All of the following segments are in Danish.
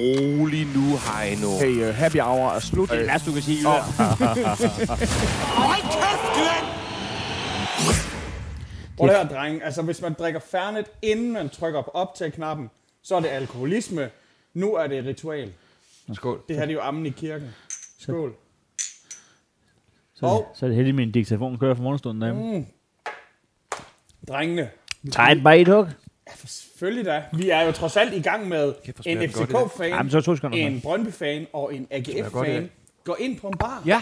rolig nu, Heino. Hey, uh, happy hour er slut. Det er værst, du kan sige. Åh. Hold kæft, Glenn! Prøv at høre, drenge. Altså, hvis man drikker Fernet, inden man trykker på optag-knappen, så er det alkoholisme. Nu er det ritual. Skål. Det her det er jo ammen i kirken. Skål. Så, Og- så er det heldigt, min diktafon kører for morgenstunden derhjemme. Mm. Drengene. Tag et bare i et hug. Ja, for selvfølgelig da. Vi er jo trods alt i gang med en. FCK-fan, sekunder. en Brøndby-fan og en AGF-fan går ind på en bar. Ja,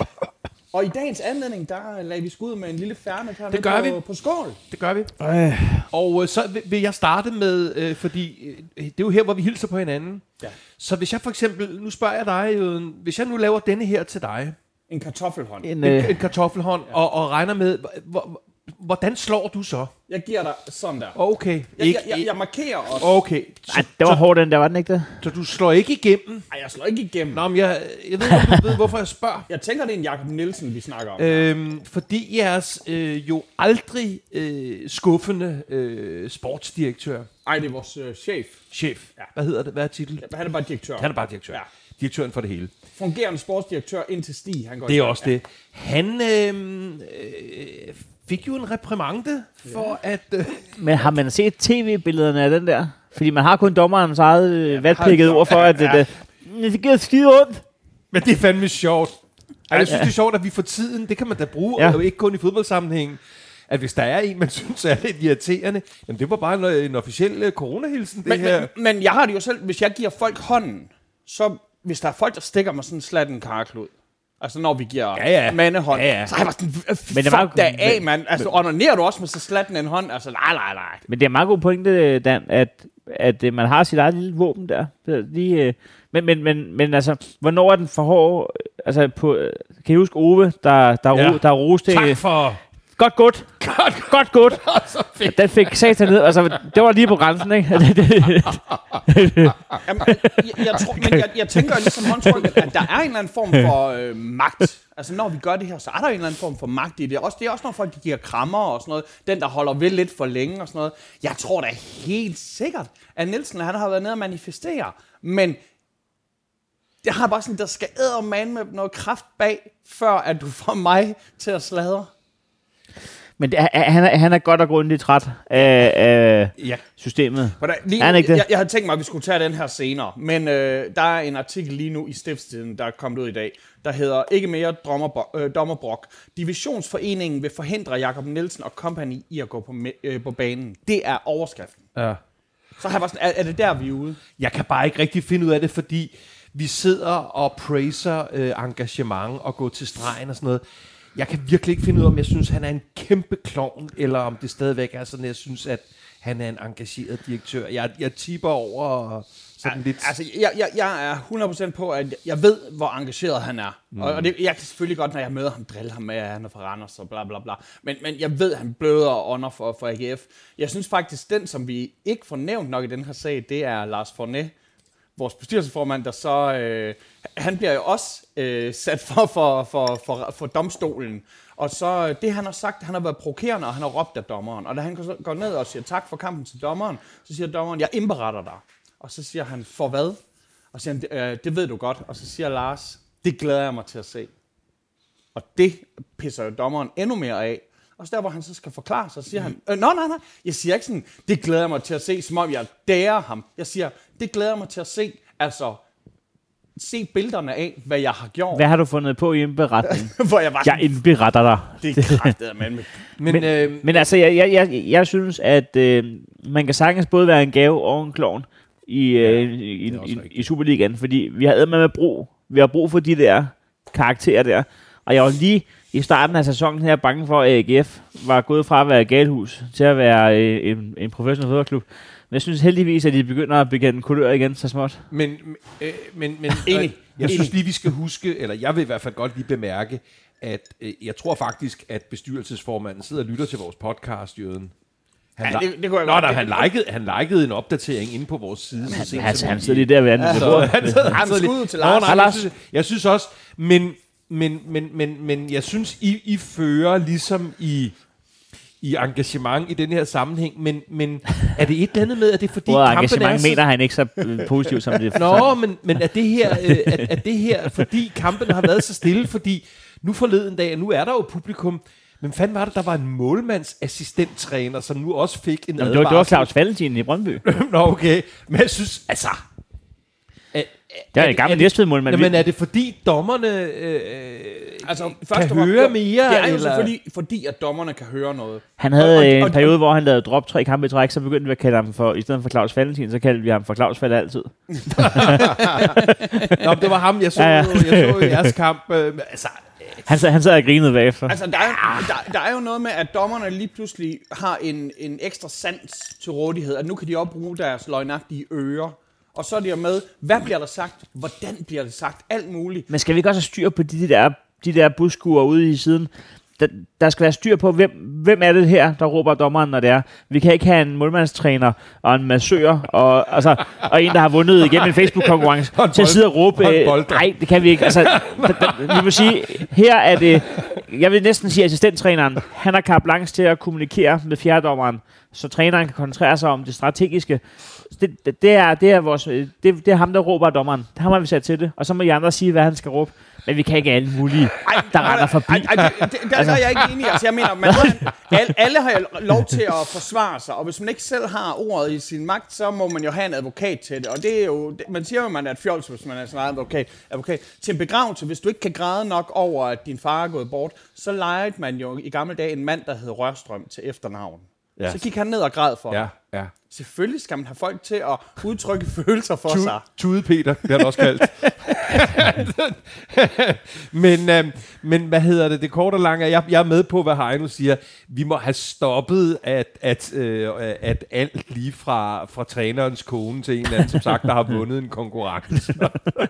Og i dagens anledning, der lagde vi skud med en lille her Det gør på, vi. på skål. det gør vi. Øh, Og øh, så vil- vil jeg starte med, øh, fordi øh, det er jo her, hvor vi hilser på hinanden. Ja. Så hvis jeg for eksempel, nu spørger jeg dig, Jøden, hvis jeg nu laver denne her til dig, En kartoffelhånd. en, en, øh, en kartoffelhånd, og, og regner med, hvor, hvordan slår du så? Jeg giver dig sådan der. Okay, Jeg, jeg, ikke, jeg, jeg markerer også. okay. Så, ej, det var hårdt, den der, var den ikke det? så du slår ikke igennem? Ej, jeg slår ikke igennem. Nå, men jeg, jeg ved ikke, om du ved, hvorfor jeg spørger. Jeg tænker, det er en Jakob Nielsen, vi snakker om. Øhm, fordi jeres øh, jo aldrig øh, skuffende øh, sportsdirektør, Ej, det er vores øh, chef. chef, ja. hvad hedder det, hvad er titlen? Han er bare direktør. Han er bare direktør. Ja. Direktøren for det hele. Fungerende sportsdirektør indtil Stig. Han går Det er også det. Han øh, øh, fik jo en reprimande for at... Øh, Men har man set tv-billederne af den der? Fordi man har kun dommerens eget øh, valgplikket har- ord for, at ja. det, det, det giver skide ondt. men det er fandme sjovt. Ej, jeg synes, det er sjovt, at vi for tiden, det kan man da bruge, Ja. ja. og ikke kun i fodboldsammenhæng, at hvis der er en, man synes er lidt irriterende, jamen det var bare en, en officiel øh, coronahilsen, det Men, her. men, men jeg har det jo selv, hvis jeg giver folk hånden, så hvis der er folk, der stikker mig sådan en slatten karklud, altså når vi giver Ja, ja. mandehånd, Ja, ja. så er jeg bare sådan, øh, Men det var fuck da af, mand. Altså, onanerer du også med så slatten en hånd? Altså, nej, nej, nej. Men det er meget god pointe, Dan, at, at øh, man har sit eget lille våben der. Lige, øh, men, men, men, men altså, hvornår er den for hård? Altså, på, øh, kan I huske Ove, der, der, Ja. ja. ro, der roste? Tak for... Godt godt. Godt, Godt godt. fedt. Den fik satan ned. Altså, det var lige på grænsen, ikke? Jamen, jeg, jeg, tror, men jeg, jeg tænker ligesom håndtrykket, at der er en eller anden form for øh, magt. Altså, når vi gør det her, så er der en eller anden form for magt i det. Også, det er også, når folk de giver krammer og sådan noget. Den, der holder ved lidt for længe og sådan noget. Jeg tror da helt sikkert, at Nielsen han har været nede og manifestere. Men jeg har bare sådan, der skal man med noget kraft bag, før at du får mig til at sladre. Men det, han, er, han er godt og grundigt træt af, af Ja. systemet. Hvordan, lige Er han ikke det? Jeg, jeg havde tænkt mig, at vi skulle tage den her senere, men øh, der er en artikel lige nu i Stiftstiden, der er kommet ud i dag, der hedder Ikke mere dommer, øh, dommerbrok. Divisionsforeningen vil forhindre Jakob Nielsen og company i at gå på, me- øh, på banen. Det er overskriften. Ja. Så har jeg bare sådan, er, er det der, vi er ude? Jeg kan bare ikke rigtig finde ud af det, fordi vi sidder og praiser øh, engagement og går til stregen og sådan noget. Jeg kan virkelig ikke finde ud af, om jeg synes, han er en kæmpe klovn, eller om det stadigvæk er sådan, at jeg synes, at han er en engageret direktør. Jeg, jeg tipper over sådan lidt... Altså, jeg, jeg, jeg er 100% på, at jeg ved, hvor engageret han er. Mm. Og, og det, jeg kan selvfølgelig godt, når jeg møder ham, drille ham med, at han er fra Randers og bla bla bla. Men, men jeg ved, at han bløder og ånder for, for AGF. Jeg synes faktisk, den, som vi ikke får nævnt nok i den her sag, det er Lars Fornet, vores bestyrelsesformand, der så... Øh, han bliver jo også øh, sat for, for, for, for, for domstolen. Og så øh, det, han har sagt, han har været provokerende, og han har råbt af dommeren. Og da han går- ned og siger tak for kampen til dommeren, så siger dommeren, jeg indberetter dig. Og så siger han, for hvad? Og så siger han, øh, det ved du godt. Og så siger Lars, det glæder jeg mig til at se. Og det pisser jo dommeren endnu mere af. Og så der, hvor han så skal forklare, så siger han, øh, nej, nej, nej, jeg siger ikke sådan, det glæder jeg mig til at se, som om jeg dærer ham. Jeg siger, det glæder jeg mig til at se, altså, se billederne af, hvad jeg har gjort. Hvad har du fundet på i indberetningen? hvor jeg var Jeg indberetter dig. det er kraftet, mand. men, Men, øh, men altså, jeg, jeg, jeg, jeg synes, at øh, man kan sagtens både være en gave og en klovn i, øh, i, i, i Superligaen, fordi vi har med med brug. Vi har brug for de der karakterer der. Og jeg var lige i starten af sæsonen her bange for, at AGF var gået fra at være et galhus til at være øh, en, en professionel fodboldklub. Men jeg synes heldigvis, at de begynder at begynde kulør igen så småt. Men, øh, men, men Enig. øh, jeg synes lige, vi skal huske, eller jeg vil i hvert fald godt lige bemærke, at øh, jeg tror faktisk, at bestyrelsesformanden sidder og lytter til vores podcast, Jøden. Han, Ja, det- det kunne jeg Nå, godt- da, han, likede, han likede en opdatering inde på vores side. så sent Han, som han sidder lige der ved anden Så ja, han sidder, han sidder lige- til Nå, Lars. nej, Hej, jeg synes, jeg synes også, men, men, men, men, men jeg synes, I, I fører ligesom i, i engagement i den her sammenhæng, men, men er det et eller andet med, at det er fordi Ordet kampen er så... mener han ikke så positivt som det. Nå, men, men er det her, øh, er, er det her, fordi kampen har været så stille, fordi nu forleden dag, nu er der jo publikum, men fanden var det, der var en målmandsassistenttræner, som nu også fik en Nå, det, var, det var advarsel? Claus Valentin i Brøndby. Nå, okay. Men jeg synes, altså... Er, Det er en gammel næstvedmålmand. Men er det fordi dommerne øh, Altså, kan og fremmest- høre mere? Det er jo eller? selvfølgelig, fordi at dommerne kan høre noget. Han havde Og- og- øh, en og- periode, hvor han lavede drop tre kampe i træk, så begyndte vi at kalde ham for, i stedet for Claus Valentin, så kaldte vi ham for Claus Valle altid. Nå, det var ham, jeg så, Ja, ja, jeg så i jeres kamp. Øh, altså, Han, sad- han sad og grinede bagefter. Altså, der er, jo- der, der er jo noget med, at dommerne lige pludselig har en, en ekstra sans til rådighed, at nu kan de også bruge deres løgnagtige ører. Og så er det jo med, hvad bliver der sagt, hvordan bliver det sagt, alt muligt. Men skal vi ikke også have styr på de der, de der buskuer ude i siden? Der, der skal være styr på, hvem, hvem er det her, der råber dommeren, når det er. Vi kan ikke have en målmandstræner og en massør og, altså, og en, der har vundet igennem en Facebook-konkurrence til at sidde og råbe. Nej, det kan vi ikke. Altså, der, der, vi må sige, her er det, jeg vil næsten sige, assistenttræneren, han har carte blanche til at kommunikere med fjerdommeren, så træneren kan koncentrere sig om det strategiske. Det, det, er, det, er vores, øh, det, det er ham, der råber dommeren. Det har vi sat til det. Og så må de andre sige, hvad han skal råbe. Men vi kan ikke alle mulige, der render forbi. Ej, ej, det, det, der, der er jeg ikke enig. i. Altså, jeg mener, man alle, alle har lov til at forsvare sig, og hvis man ikke selv har ordet i sin magt, så må man jo have en advokat til det. Og det er jo, det, man siger jo, at man er et fjols, hvis man er sådan en advokat. advokat. Til en begravelse, hvis du ikke kan græde nok over, at din far er gået bort, så lejede man jo i gamle dage en mand, der hed Rørstrøm til efternavn. Ja. Så gik han ned og græd for ja, ja. ja. Selvfølgelig skal man have folk til at udtrykke følelser for Tude, sig. Tude Peter, det har han også kaldt. men, øh, men hvad hedder det? Det korte og lange er, jeg, jeg er med på, hvad Heino siger. Vi må have stoppet, at, at, øh, at alt lige fra, fra trænerens kone til en eller anden, som sagt, der har vundet en konkurrence,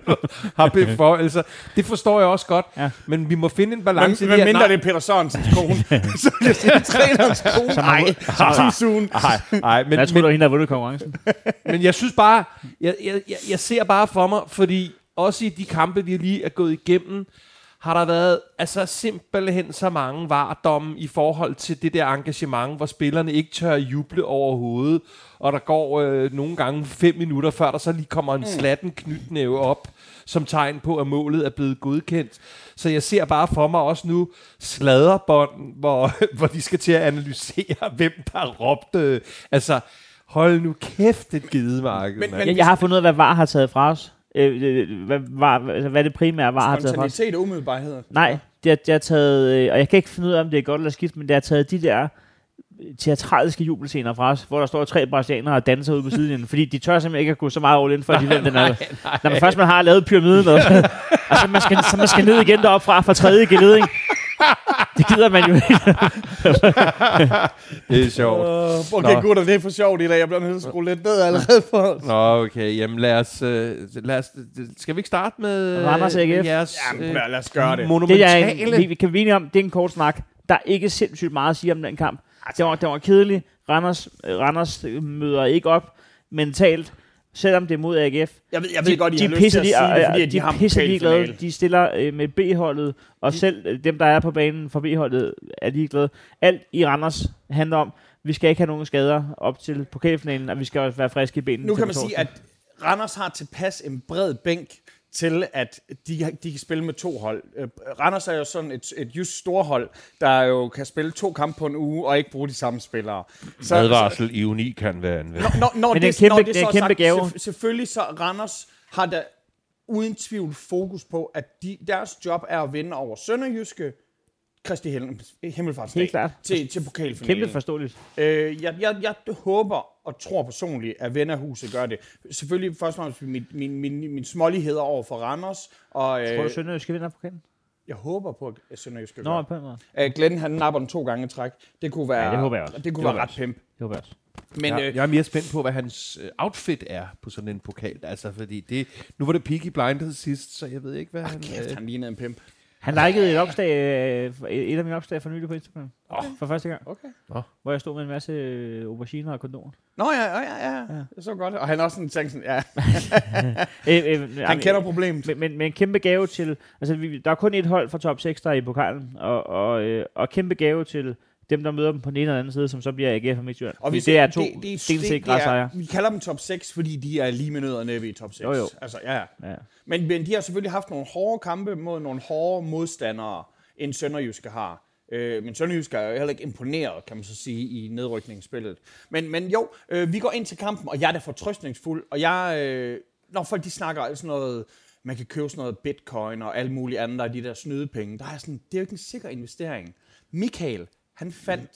har beføjelser. Det forstår jeg også godt, Ja. men vi må finde en Men, balance i men det her. mindre Nej, det er Peter Sørensens kone, så det trænerens kone. Nej, too soon. Nej, nej, men, Jeg tror, men, det var hende, der har vundet konkurrencen. Men jeg synes bare, jeg, jeg, jeg, jeg ser bare for mig, fordi også i de kampe, vi lige er gået igennem, har der været altså simpelthen så mange vardomme i forhold til det der engagement, hvor spillerne ikke tør juble overhovedet, og der går øh, nogle gange fem minutter, før der så lige kommer en slatten knytnæve op, som tegn på, at målet er blevet godkendt. Så jeg ser bare for mig også nu sladderbånd, hvor, hvor de skal til at analysere, hvem der råbte. Altså, hold nu kæft, et gidemarked, men- Jeg, jeg har fundet ud af, hvad VAR har taget fra os. Øh, øh, hvad, var, altså, hvad det primære VAR. Spontanitet og umiddelbarhed. Nej, det har, det har taget, øh, og jeg kan ikke finde ud af, om det er godt eller skidt, men det har taget de der teatralske jubelscener fra os, hvor der står tre brasilianere og danser ude på sidelinjen, fordi de tør simpelthen ikke at gå så meget all in, for de ved, den er, når man først man har lavet pyramiden, og, og så, man skal, så man skal ned igen deroppe fra, fra tredje geleding. Det gider man jo ikke. Det er sjovt. Uh, okay, Nå. gutter, det er for sjovt i dag. Jeg bliver nødt til at skrue lidt ned allerede for os. Nå, okay. Jamen lad os, øh, lad os... Skal vi ikke starte med Randers øh, AGF? jeres Jamen, lad os gøre det. Det er monumentale... vi, vi kan enige om, det er en kort snak. Der er ikke sindssygt meget at sige om den kamp. Det var, det var kedeligt. Randers, øh, Randers møder ikke op mentalt, selvom det er mod AGF. Jeg ved, jeg ved godt, I har lyst pisser til at sige det, fordi at de har en pisser ligeglade. De stiller øh, med B-holdet, og selv øh, dem, der er på banen for B-holdet, er ligeglade. Alt i Randers handler om, vi skal ikke have nogen skader op til pokalfinalen, og vi skal også være friske i benene. Nu kan man sige, at Randers har tilpas en bred bænk til, at de, de kan spille med to hold. Øh, Randers er jo sådan et, et just storhold, der jo kan spille to kampe på en uge, og ikke bruge de samme spillere. Så, Advarsel i uni kan være anvendt. Når, når Men det er det, kæmpe- når det, det er kæmpe sagt, gave. selvf- selvfølgelig så Randers har der uden tvivl fokus på, at de, deres job er at vinde over Sønderjyske, Kristi Himmel- Himmelfartsdag Helt klart. til, til pokalfinalen. Kæmpe forståeligt. Øh, jeg, jeg, jeg håber og tror personligt, at Vennerhuset gør det. Selvfølgelig først og fremmest min, min, min, min småligheder over for Randers, og Tror du, øh, Sønderjysk vinder pokalen? jeg håber på, at Sønderjyske Nå, gør det. Øh, Glenn, han napper den to gange i træk. Det kunne være, Ja, det håber jeg også. Det Det kunne håber være ret pimp. Det håber jeg også. Men jeg, øh, jeg er mere spændt på, hvad hans øh, outfit er på sådan en pokal. Altså, fordi det, nu var det Peaky Blinders sidst, så jeg ved ikke, hvad han... kæft, Øh, han lignede en pimp. Han likede et opslag, øh, et af mine opslag for nylig på Instagram. Okay. For første gang. Okay. Hvor jeg stod med en masse øh, auberginer og kondomer. Nå ja, ja, ja, ja. Det så godt. Og han også sådan tænkt sådan, ja, Øh, øh, han kender problemet. men, men, men en kæmpe gave til... Altså, vi, der er kun et hold fra top 6, der er i pokalen. Og, og, øh, og kæmpe gave til dem, der møder dem på den ene eller anden side, som så bliver AGF og Midtjylland. Og vi det er to det, det, er. Vi kalder dem top 6, fordi de er lige med nød og næppe i top 6. Jo, jo. Altså, ja, ja. Ja. Men, men de har selvfølgelig haft nogle hårde kampe mod nogle hårde modstandere, end Sønderjyske har. Øh, men Sønderjyske er jo heller ikke imponeret, kan man så sige, i nedrykningsspillet. Men, men jo, øh, vi går ind til kampen, og jeg er da fortrøstningsfuld, og jeg, øh, når folk de snakker alt sådan noget, man kan købe sådan noget bitcoin og alt muligt andet, af de der snydepenge, der er sådan, det er jo ikke en sikker investering. Michael, han fandt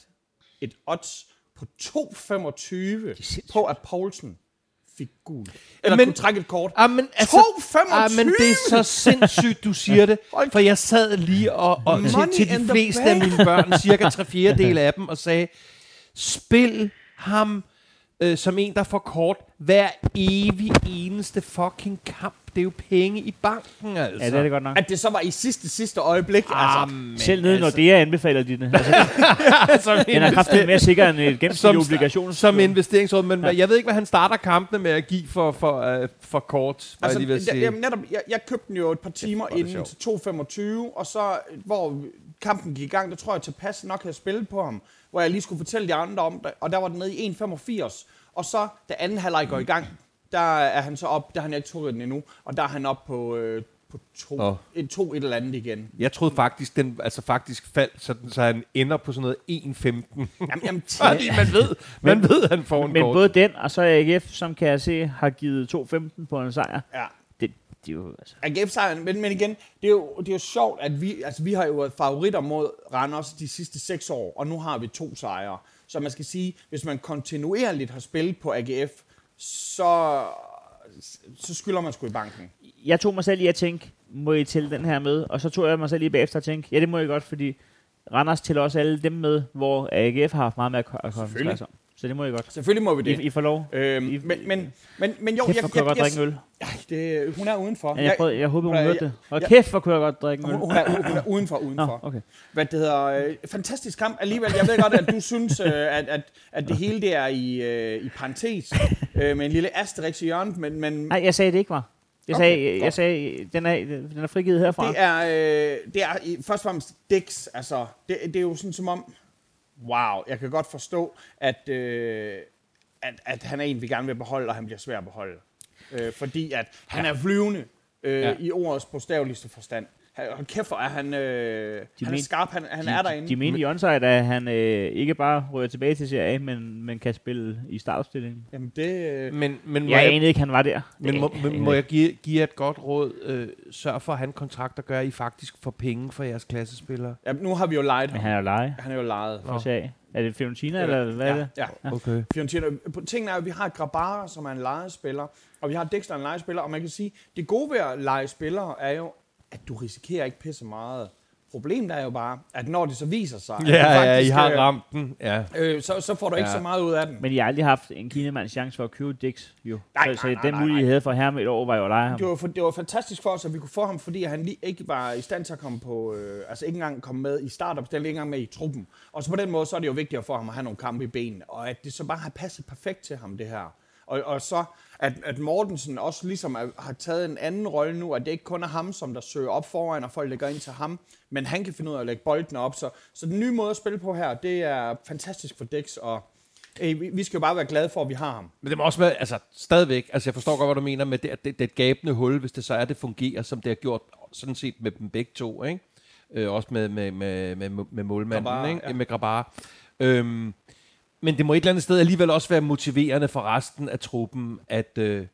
et odds på 2,25 på, at Poulsen fik gul. Eller Men- kunne trække et kort. Ah, men, altså, 2,25! ah, men det er så sindssygt, du siger det. For jeg sad lige og, og til, til de fleste af mine børn, cirka 3 fjerdedele af dem, og sagde, spil ham øh, som en, der får kort hver evig eneste fucking kamp. Det er jo penge i banken, altså. ja, det er det godt nok. At det så var i sidste, sidste øjeblik. Ah, altså, men Selv nede, når altså, det er anbefaler de det. Altså, altså, den er kraftigt mere sikker end et gennemsnitlig som, obligation. som investeringsråd, men ja. jeg ved ikke, hvad han starter kampene med at give for, for, uh, for kort, altså, jeg lige jamen, netop, jeg, jeg købte den jo et par timer er det inden til 2.25, og så, hvor kampen gik i gang, der tror jeg tilpas nok havde spillet på ham, hvor jeg lige skulle fortælle de andre om det, og der var den nede i 1.85, og så, da anden halvleg går i gang, der er han så op, der har han ikke trukket den endnu, og der er han op på, øh, på to, Åh. et, to et eller andet igen. Jeg troede faktisk, den altså faktisk faldt, så, den, så han ender på sådan noget 1.15. Jamen, jamen, Fordi man ved, man ved, han får en Men kort. både den og så AGF, som kan jeg se, har givet 2-15 på en sejr. ja. Er jo, altså, AGF sejren, men, men igen, det er, jo, det er jo sjovt, at vi, altså vi har jo været favoritter mod Randers de sidste seks år, og nu har vi to sejre. Så man skal sige, hvis man kontinuerligt har spillet på AGF, så, så skylder man sgu i banken. jeg tog mig selv i at tænke, må I tælle den her med? Og så tog jeg mig selv lige bagefter at tænke, ja, det må I godt, fordi Randers tæller også alle dem med, hvor AGF har haft meget mere at koncentrere Selvfølgelig. sig om. Så det må I godt. Selvfølgelig må vi det. I, I får lov. Øhm, I- men, men, men, men jo, Kæft, hvor kunne jeg godt drikke øl. Ej, det, hun er udenfor. Ja, jeg, prøvede, jeg håber, hun jeg- hørte det. Og jeg- kæft, hvor kunne jeg godt drikke øl. hun, hun, er, hun er udenfor, Nå, udenfor. okay. Hvad det hedder, øh, fantastisk kamp alligevel. Jeg ved godt, at du synes, øh, at, at, at det hele det er i, øh, i parentes, øh, med en lille asterix i hjørnet, men, men Nej, jeg sagde, det ikke var. Jeg Okay, sagde, godt. jeg sagde den, er, den er frigivet herfra. det er, øh, det er i- først og fremmest Dix. Altså, det, det er jo sådan som om, wow, jeg kan godt forstå, at, øh, at, at han er en, vi gerne vil beholde, og han bliver svær at beholde. Øh, fordi at han er flyvende øh, Ja. ja. i ordets bogstaveligste forstand. Han- Hold kæft, hvor er han, øh, han er men- skarp, han, han de, er de, derinde. de mente i onside, at han øh, ikke bare rører tilbage til Serie A, men, men kan spille i startopstillingen. Jamen det... Øh, Men, men, må Jeg jeg, anede ikke, han var der. men Det- må, jeg men, må jeg give, give et godt råd? Øh, sørg for at han kontrakt, der gør, at I faktisk får penge for jeres klassespillere. ja, nu har vi jo lejet Men ham. han er jo leje Han er jo lejet. for Serie. Er det Fiorentina, eller hvad ja, er det? Ja, Okay. Fiorentina. Tingen er, at vi har Grabara, som er en lejespiller, og vi har Dexter, en lejespiller, og man kan sige, det gode ved at lege spillere er jo, at du risikerer ikke pisse meget. Problemet er jo bare, at når det så viser sig, at Ja, du ja, I faktisk, har øh, ramt den. Ja. øh, så, så får du ikke Ja. så meget ud af den. Men I har aldrig haft en kinemands chance for at købe Dix, jo. Nej, så, så nej, nej, den nej, mulighed, I nej. havde for ham et år, var jo at ham. Det var, for, det var fantastisk for os, at vi kunne få ham, fordi han lige ikke var i stand til at komme på, øh, altså ikke engang komme med i startopstillingen, ikke engang med i truppen. Og så på den måde, så er det jo vigtigt for ham at have nogle kampe i benene, og at det så bare har passet perfekt til ham, det her. Og, og så, at, at Mortensen også ligesom er, har taget en anden rolle nu, at det ikke kun er ham, som der søger op foran, og folk lægger ind til ham, men han kan finde ud af at lægge boldene op. Så, så den nye måde at spille på her, det er fantastisk for Dix, og øh, vi, vi skal jo bare være glade for, at vi har ham. Men det må også være, altså stadigvæk, altså jeg forstår godt, hvad du mener med det, at det, det er et gabende hul, hvis det så er, det fungerer, som det har gjort sådan set med dem begge to, ikke? Øh, også med, med, med, med, med målmanden, Grabar, ikke? ja. Med Grabar. Øhm, men det må et eller andet sted alligevel også være motiverende for resten af truppen, at, øh,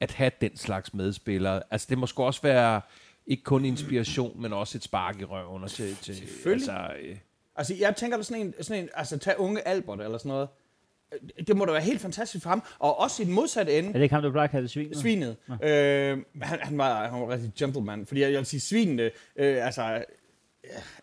at have den slags medspillere. Altså det må sgu også være ikke kun inspiration, men også et spark i røven. Og til, til, Selvfølgelig. Altså, øh, Altså, jeg tænker, er sådan en, sådan en altså, tag unge Albert eller sådan noget. Det må da være helt fantastisk for ham. Og også i den modsatte ende, Er det ikke ham, du plejer at kalde svin? svinet. Øh, han, han, var, han var rigtig gentleman. Fordi jeg, jeg vil sige, svinene, øh, altså...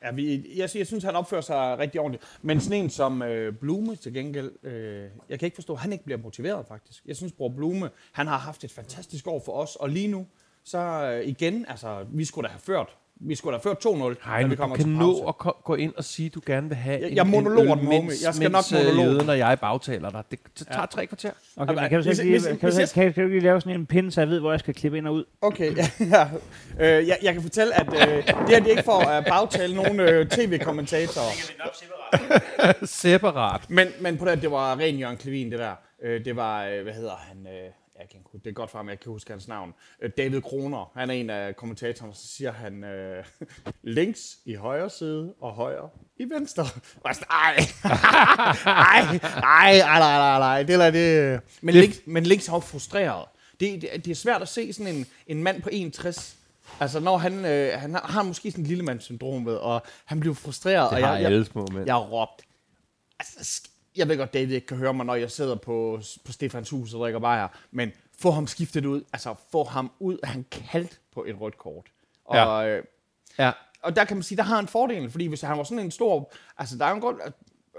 Ja, vi, jeg, jeg synes, han opfører sig rigtig ordentligt. Men sådan en som øh, Blume til gengæld, øh, jeg kan ikke forstå, at han ikke bliver motiveret faktisk. Jeg synes, bror Blume, han har haft et fantastisk år for os. Og lige nu, så øh, igen, altså, vi skulle da have ført. Vi skulle da have ført 2-0, Hej, når vi du kommer kan til nå pause. at ko- gå ind og sige, at du gerne vil have Jeg- en, jeg monologer en den, øl, homie. mens, Jeg skal mens, nok øh, monologe. jøden og jeg bagtaler dig. Det, det tager tre kvarter. Okay, men kan du så hvis- ikke lige, hvis- kan, hvis du, jeg- kan, kan du lige lave sådan en pin, så jeg ved, hvor jeg skal klippe ind og ud? Okay, ja. ja. Øh, jeg, jeg kan fortælle, at øh, det her det er ikke for at bagtale nogle øh, tv-kommentatorer. Separat. Men, men på det, det var ren Jørgen Klevin, det der. Øh, det var, øh, hvad hedder han? Øh, jeg kan, det er godt for ham, jeg kan huske hans navn. Øh, David Kroner, han er en af kommentatorerne, så siger han, øh, links i højre side og højre i venstre. Og jeg sådan, Ej, ej, ej, ej, nej, nej, nej, det er det. Men, Det- links, men links er jo frustreret. Det, det, det er svært at se sådan en, en mand på 61, Altså, når han, øh, han har, har måske sådan en lille syndrom ved, og han bliver frustreret. Det og har jeg, alle små mænd. jeg har råbt. Altså, jeg ved godt, David ikke kan høre mig, når jeg sidder på, på Stefans hus og drikker bajer, men få ham skiftet ud. Altså, få ham ud. Han kaldt på et rødt kort. Og, Ja. øh, Ja. og der kan man sige, der har han fordelen, fordi hvis han var sådan en stor... Altså, der er jo en grund...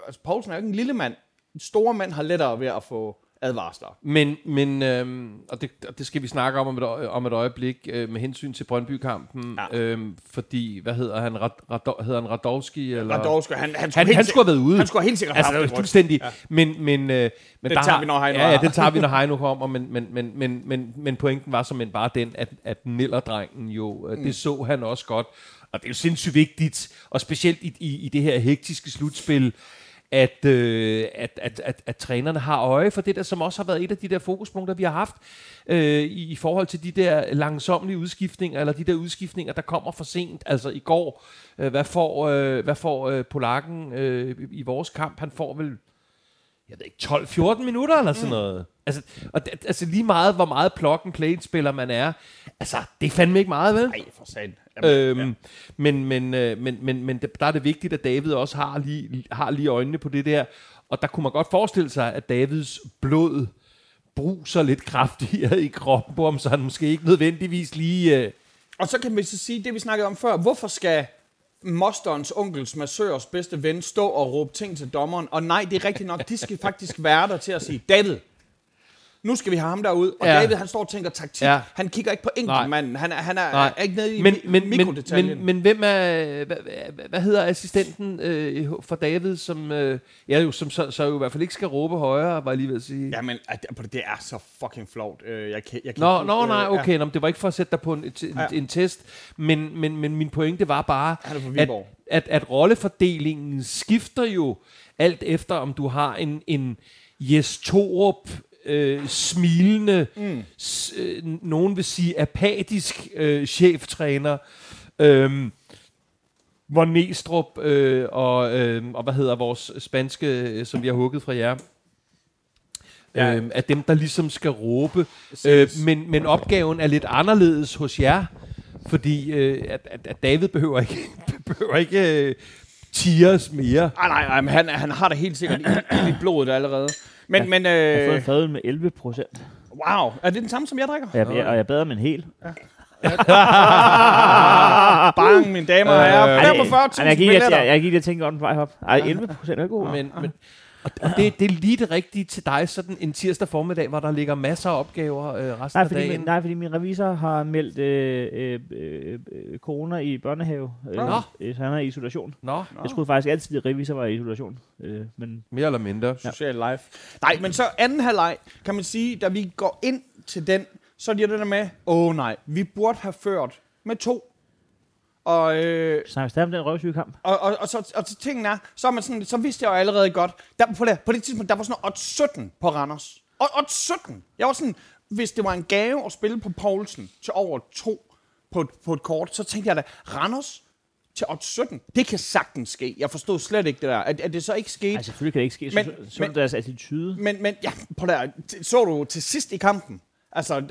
Altså, Poulsen er jo ikke en lille mand. Store mænd har lettere ved at få advarsler. Men, men øhm, og, det, og det skal vi snakke om om et, øje, om et øjeblik øh, med hensyn til Brøndby-kampen. Ja. Øhm, fordi, hvad hedder han? Rad, Rad, hedder han Radowski? Eller? Radowski, han, han, skulle Han, han skulle have været ude. Han skulle helt sikkert altså, have fuldstændig. Ja. Men, men, øh, men Den der tager har- vi, når Heino ja, ja, den tager vi, når Heino kommer. Men, men, men, men, men, men pointen var som bare den, at, at Nillerdrengen jo, mm. det så han også godt. Og det er jo sindssygt vigtigt, og specielt i, i, i det her hektiske slutspil, at, øh, at, at, at, at trænerne har øje for det der, som også har været et af de der fokuspunkter, vi har haft øh, i, i forhold til de der langsomlige udskiftninger, eller de der udskiftninger, der kommer for sent. Altså i går, øh, hvad får, øh, hvad får øh, Polakken øh, i, vores kamp? Han får vel jeg ved ikke, 12-14 minutter eller sådan noget. Altså, og altså lige meget, hvor meget plug and play spiller man er. Altså, det er fandme ikke meget, vel? Nej, for satan. Jamen, Øhm, ja. men, men, øh, men, men, men der er det vigtigt, at David også har lige, har lige øjnene på det der. Og der kunne man godt forestille sig, at Davids blod bruser lidt kraftigere i kroppen på ham, så han måske ikke nødvendigvis lige... Øh, Og så kan vi så sige, det vi snakkede om før, hvorfor skal Mosterens onkels massørs bedste ven stå og råbe ting til dommeren? Og nej, det er rigtigt nok, de skal faktisk være der til at sige, David, nu skal vi have ham derud. Og Ja. ja. David, han står og tænker taktik. Ja. Ja. Han kigger ikke på enkeltmanden. Han er, han er, Nej. er ikke nede i men, men, men, mikrodetaljen. men, men hvem er... Hvad, hvad, hedder assistenten øh, for David, som, øh, ja, jo, som så, så jo i hvert fald ikke skal råbe højere, var jeg lige ved at sige. Ja, men det er så fucking flot. Øh, Jeg kan, jeg kan Nå, ikke- nå, øh, nej, ja. okay. Nå, men det var ikke for at sætte dig på en, en, Ja. en test, men, men, men min pointe var bare, at, at, at rollefordelingen skifter jo alt efter, om du har en, en Jes Torup, øh, smilende, mm. s, øh, nogen vil sige apatisk øh, cheftræner, øh, hvor Næstrup øh, og, øh, og hvad hedder vores spanske, øh, som vi har hugget fra jer, Ja. øh, dem, der ligesom skal råbe. Øh, men, men opgaven er lidt anderledes hos jer, fordi øh, at, at, David behøver ikke, behøver ikke øh, tires mere. Ah, nej, nej, men han, han har det helt sikkert i, i blodet allerede. Men, Ja. men Jeg har fået en øh, fadøl med 11 procent. wow, er det den samme, som jeg drikker? Og jeg, jeg, og jeg bader med en hel. Bang, mine damer og herrer. Ej, 45.000 jeg, jeg, jeg, billetter. jeg, jeg gik lige og tænkte om den vej op. Ej, 11 procent er god. Men, men, og, og det, det er lige det rigtige til dig, sådan en tirsdag formiddag, hvor der ligger masser af opgaver øh, resten Nej af fordi, dagen. min, nej, fordi min revisor har meldt øh, øh, øh, corona i børnehave. Øh, Nå. øh, så han er i isolation. Nå, Jeg troede faktisk altid, at revisor var i isolation. Øh, men mere eller mindre. Ja. Social life. Nej, men så anden halvleg, kan man sige, da vi går ind til den, så er det der med, åh oh, nej, vi burde have ført med to. Og, øh, snakker vi stadig om den røvsyge kamp? og, og, og, så, og så tingen er, så, er man sådan, så vidste jeg jo allerede godt, der, på, det, på det tidspunkt, der var sådan noget 17 på Randers. Og 17. Jeg var sådan, hvis det var en gave at spille på Poulsen til over to på, et- på et kort, så tænkte jeg da, Randers til 17, det kan sagtens ske. Jeg forstod slet ikke det der. At, at det så ikke skete. Nej, selvfølgelig kan det ikke ske. Men- så, så, så men- deres attitude. Men, men ja, på der, så du til sidst i kampen, altså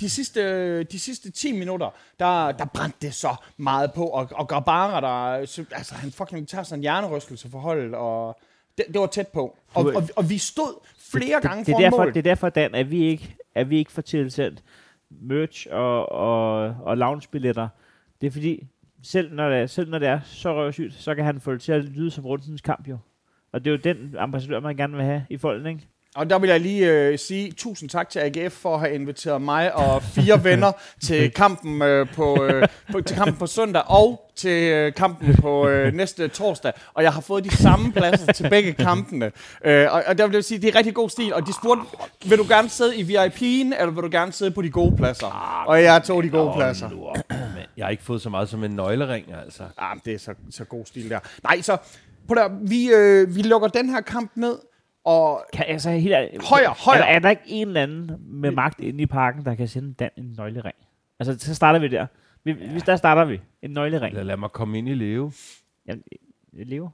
de sidste, de sidste 10 minutter, der, der brændte det så meget på, og, og Gabara, der, så- altså han fucking tager sådan en hjernerystelse for holdet, og det, det var tæt på. Og, og, og vi stod flere gange det, det, er foran derfor, mål. det er derfor, Dan, at vi ikke, at vi ikke får tilsendt merch og, og, og loungebilletter. Det er fordi, selv når det er, selv når det er så røvsygt, så kan han få det til at lyde som rundens kamp jo. Og det er jo den ambassadør, man gerne vil have i folden, ikke? Og der vil jeg lige øh, sige tusind tak til AGF for at have inviteret mig og fire venner til kampen øh, på, øh, på til kampen på søndag og til øh, kampen på øh, næste torsdag. Og jeg har fået de samme pladser til begge kampene. Øh, og, og der vil jeg sige, det er rigtig god stil. Og de spurgte, vil du gerne sidde i VIP'en, eller vil du gerne sidde på de gode pladser? Og jeg tog de gode pladser. Jeg har ikke fået så meget som en nøglering, altså. Ah, det er så, så god stil der. Nej, så På der, vi, øh, vi lukker den her kamp ned, og Kan, altså, helt, ærligt, Højere, højere. Er, der, er der ikke en eller anden med magt inde i parken, der kan sende Dan en nøglering? Altså, så starter vi der. Vi, ja. Der starter vi. En nøglering. Lad, lad mig komme ind i leve. Jamen, jeg lever.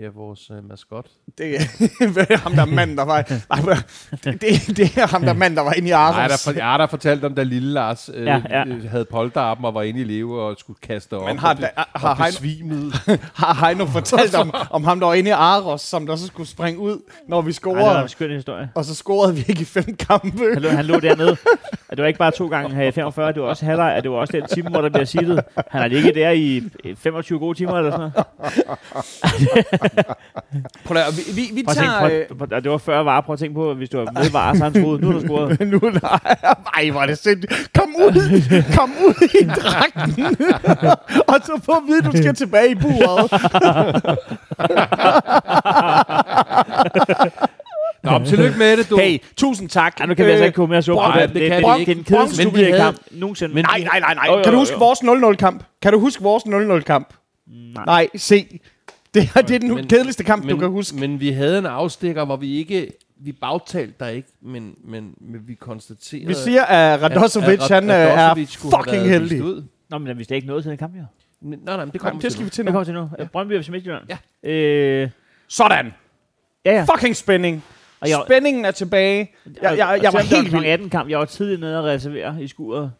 Ja, vores uh, maskot. det er ham, der er manden, der var... Nej, det, det, det er ham, der er manden, der var inde i Nej, der, for, jeg har da fortalt om, da lille Lars øh, Ja, ja, ja. ja. havde polterappen og var inde i leve og skulle kaste op. Men har og, da- og har besvimede. Har Heino fortalt om, om ham, der var inde i Aros, som der så skulle springe ud, når vi Ej, det var scorede. en skøn historie. Og så scorede vi ikke i fem kampe. Han lå, han lå dernede. Og det var ikke bare to gange her i 45, det var også halvleg, og det var også den time, hvor der bliver sittet. Han har ligget der i øh, 25 gode timer eller sådan noget. Prøv at, vi, vi, vi Prøv at tager... prøv, prøv, det var før var. Prøv at tænke på, hvis du var med var, så han troede, nu er der scoret. øh, nu, nej, ej, hvor er det sindssygt. Kom ud, kom ud i dragten. og så få at vide, du skal tilbage i buret. Nå, men tillykke med det, du. Hey, tusind tak. Ja, nu kan vi altså ikke komme mere så på det. det Det, kan det, det, ikke. det er Men vi havde- Superliga-kamp nogensinde. Men- Nej, nej, nej, nej. Jo, jo, Kan du huske jo. vores 0-0-kamp? Kan du huske vores 0-0-kamp? Nej. Nej, se. Det, her, det er den Men- kedeligste kamp, men, du kan huske. Men vi havde en afstikker, hvor vi ikke... Vi bagtalte der ikke, men, men, men vi konstaterede... Vi siger, at Radosovic, han øh, er Radosovic skulle have fucking heldig. Ud. Nå, men vi skal ikke noget til den kamp, jo. Nej, nej, men det kommer det skal vi til Det nu. kommer til nu. Ja. Brøndby FC Midtjylland. Ja. Øh, Sådan. ja, ja. Fucking spænding. Og jeg- Spændingen er tilbage. Jeg, jeg, jeg, jeg var helt vild. 18 kamp. Jeg var tidligt nede og reservere i skuret.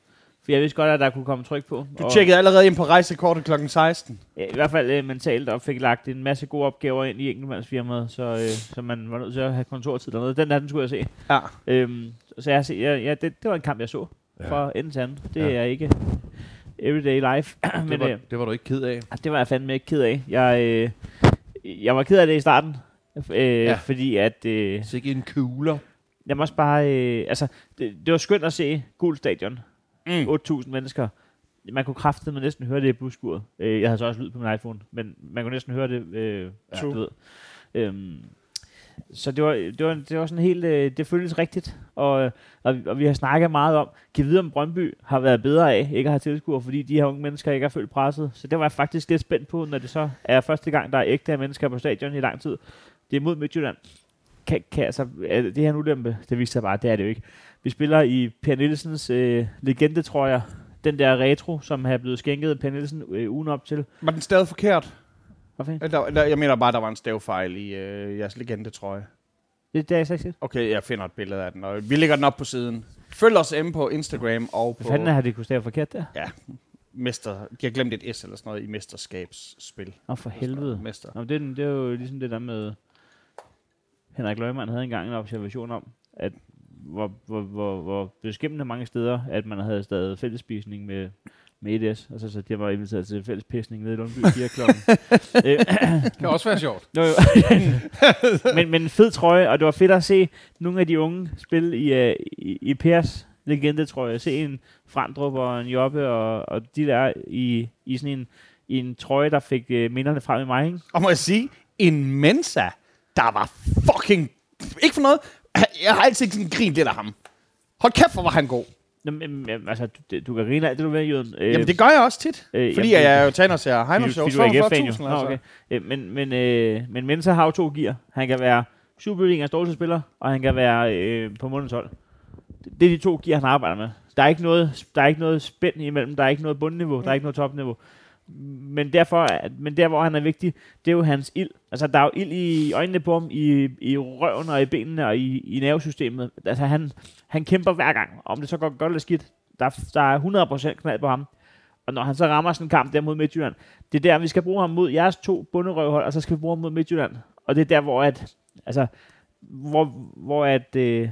For jeg vidste godt, at der kunne komme tryk på. Du Og- tjekkede allerede ind på rejsekortet kl. 16. Ja, I hvert fald øh, mentalt og fik lagt en masse gode opgaver ind i enkeltmandsfirmaet, så, øh, så man var nødt til at have kontortid dernede. Den der, den skulle jeg se. Ja. Øhm, så jeg, ja, ja, det, det var en kamp, jeg så fra enden til anden. Det Ja. er ikke everyday life. Det Men var, øh, det var du ikke ked af. det var jeg fandme ikke ked af. Jeg, øh, jeg var ked af det i starten, øh, ja. Ja. fordi at... Øh, Så ikke en kugler. jeg må også bare... Øh, altså, det, det var skønt at se Gul Stadion. Mm. 8.000 mennesker. Man kunne kraftedeme næsten høre det i busskuret. Øh, jeg havde så også lyd på min iPhone, men man kunne næsten høre det. Øh, ja, du ved. Øhm, så det var, det var, det var sådan helt, øh, det føltes rigtigt, og, øh, og, og vi har snakket meget om, kan vide om Brøndby har været bedre af ikke at have tilskuere, fordi de her unge mennesker ikke har følt presset. Så det var jeg faktisk lidt spændt på, når det så er første gang, der er ægte mennesker på stadion i lang tid. Det er mod Midtjylland. Kan, kan, altså, er det her en ulempe? Det viste sig bare, det er det jo ikke. Vi spiller i Per Nielsens øh, legende, tror jeg. Den der retro, som er blevet skænket Per Nielsen øh, ugen op til. Var den stadig forkert? Øh, Der, der, jeg mener bare, der var en stavefejl i øh, jeres legende, tror jeg. Det, det er jeg ikke. Okay, jeg finder et billede af den, og vi lægger den op på siden. Følg os inde på Instagram og på Hvad fanden har det kunne stave forkert der? Mester... De har glemt et S eller sådan noget i mesterskabsspil. Åh, for helvede. Mester. Nå, det, er det er jo ligesom det der med... Henrik Løgman havde engang en observation om, at hvor, hvor, hvor, hvor beskæmmende mange steder, at man havde stadig fællesspisning med, med EDS, og så, så de var inviteret til fællespisning nede i Lundby 4 klokken. Øh, Det kan også være sjovt. Jo, jo. men, men en fed trøje, og det var fedt at se nogle af de unge spille i, uh, i, i Pers legende, tror jeg. Se en Frandrup og en Jobbe, og, og de der i, i sådan en, i en trøje, der fik uh, minderne frem i mig, ikke? Og må jeg sige, en Mensa, der var fucking... Ikke for noget. Jeg har altid sådan grint lidt af ham. Hold kæft, hvor var han god. Nå, men, men, altså, du, du kan grine af det, du vil, Jøden. Øh, Jamen, det gør jeg også tit. øh, Fordi jamen, jeg jo tager og ser fordi- Show. fordi du er AGF-fan, jo. 45.000, Nå, altså. okay. øh, men, men, øh, men Mensa har jo to gear. Han kan være Superligaens dårligste spiller, og han kan være øh, på månedens hold. Det det er de to gear, han arbejder med. Der er ikke noget, der er ikke noget spænd imellem. Der er ikke noget bundniveau. Der er ikke noget topniveau. Men, derfor, men der, hvor han er vigtig, det er jo hans ild. Altså, der er jo ild i øjnene på ham, i, i røven og i benene og i, i nervesystemet. Altså, han, han kæmper hver gang. Om det så går godt eller skidt, der, der er 100% knald på ham. Og når han så rammer sådan en kamp der mod Midtjylland, det er der, vi skal bruge ham mod jeres to bunderøvhold, og så skal vi bruge ham mod Midtjylland. Og det er der, hvor at, altså, hvor, hvor at, øh,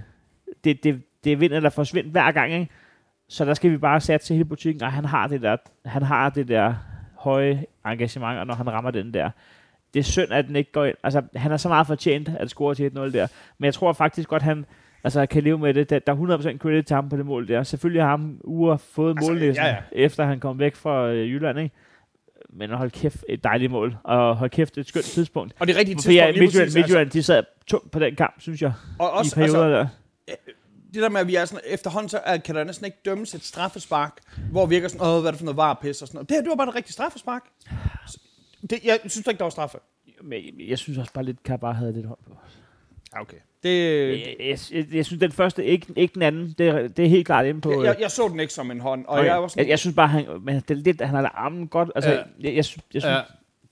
det, det, det er vind eller forsvind hver gang, ikke? Så der skal vi bare sætte til hele butikken, og han har det der, han har det der høje engagement, og når han rammer den der, det er synd, at den ikke går ind. Altså, han er så meget fortjent at score til 1-0 der. Men jeg tror faktisk godt, han altså, kan leve med det. Der er 100% credit til ham på det mål der. Selvfølgelig har ham uger fået Altså, målnæsen, ja, ja, efter han kom væk fra øh, Jylland, ikke? Men hold kæft, et dejligt mål. Og hold kæft, et skønt tidspunkt. Og det er rigtigt For ja, tidspunkt. Midtjylland, altså. Midtjylland, de sad tungt på den kamp, synes jeg, Og i også, perioder altså, der. Det der med, at vi er sådan, efterhånden, så er, kan der næsten ikke dømmes et straffespark, hvor vi virker sådan, åh, hvad er det for noget varpis og sådan noget. Det her, det var bare et rigtigt straffespark. Det, jeg synes da ikke, der var straffe. Men jeg synes også bare lidt, kan bare have lidt hold på os. Ja, okay. Det, Jeg, jeg, jeg, jeg, synes, den første, ikke, ikke den anden, det, er- det er helt klart inde på... jeg, øh, jeg, jeg så den ikke som en hånd, og okay. jeg var sådan, jeg, jeg synes bare, han, men det er lidt, han har armen godt. Altså, Ja. jeg, jeg, synes, jeg synes, Ja,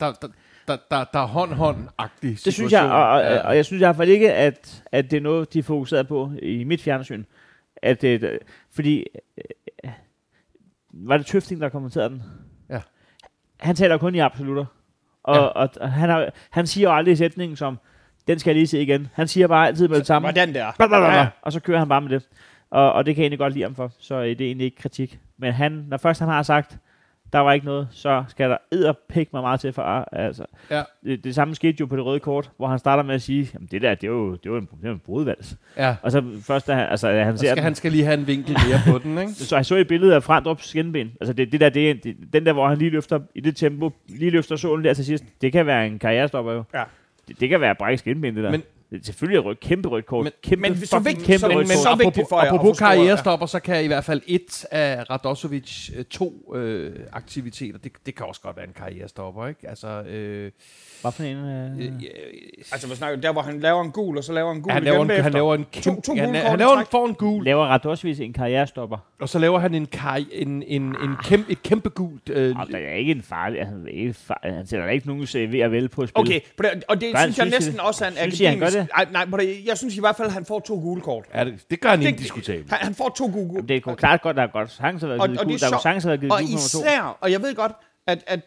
der, der, der, der, der er hånd-hånd-agtig Det synes jeg, og, og, Ja. og jeg synes i hvert fald ikke, at, at det er noget, de er fokuseret på i mit fjernsyn. At det, fordi, øh, var det Tøfting, der kommenterede den? Ja. Han taler kun i absolutter. Og, Ja. og, og han, har, han siger jo aldrig sætningen som, den skal jeg lige se igen. Han siger bare altid med det samme. hvordan der? Ja. Og så kører han bare med det. Og, og det kan jeg egentlig godt lide ham for, så øh, det er egentlig ikke kritik. Men han, når først han har sagt, der var ikke noget, så skal der edderpæk mig meget til for altså, Ja. det, det, samme skete jo på det røde kort, hvor han starter med at sige, jamen det der, det er jo, det er jo en, det er en brudvals. Ja, Og så først, da han, altså, da han så ser skal den, han skal lige have en vinkel mere på den, ikke? så jeg så et billede af Frandrups skinben. Altså det, det der, det, det, den der, hvor han lige løfter i det tempo, lige løfter sålen der til sidst, det kan være en karrierestopper jo. Ja. Det, det kan være brække skinben, det der. Men- Er selvfølgelig et rødt, kæmpe rødt kort. Men- kæmpe, men så vigtigt- kæmpe så- rødt men kort. så vigtigt for jer at apropos forstå, ja. karrierestopper, så kan i hvert fald et af Radosovic øh, to øh, aktiviteter, det, det kan også godt være en karrierestopper, ikke? Altså, øh, Hvad for en? Øh, øh, øh, Altså, hvad snakker? Der, hvor han laver en gul, og så laver en gul han, igen laver en, bagefter. han laver en To- kæmpe, to han, gule han i laver en, får en gul, laver Radosvic en karrierestopper. og så laver han en, karri, en, en, en kæmpe, et kæmpe gult. Øh, Og der er ikke en farlig, han, er ikke farlig, han sætter ikke nogen CV at vælge på at spille. Okay, på det, og det han, synes jeg næsten også er en Synes Akademisk... Ej, nej, det, jeg synes i hvert fald, at han får to gule kort. ja, det, det gør han Det- indiskutabelt. Han, han får to gule kort. Det kunne klart godt, der er godt have været Og- givet og det gul. er Der kunne have været givet Og gul nummer to. især, og jeg ved godt, at, at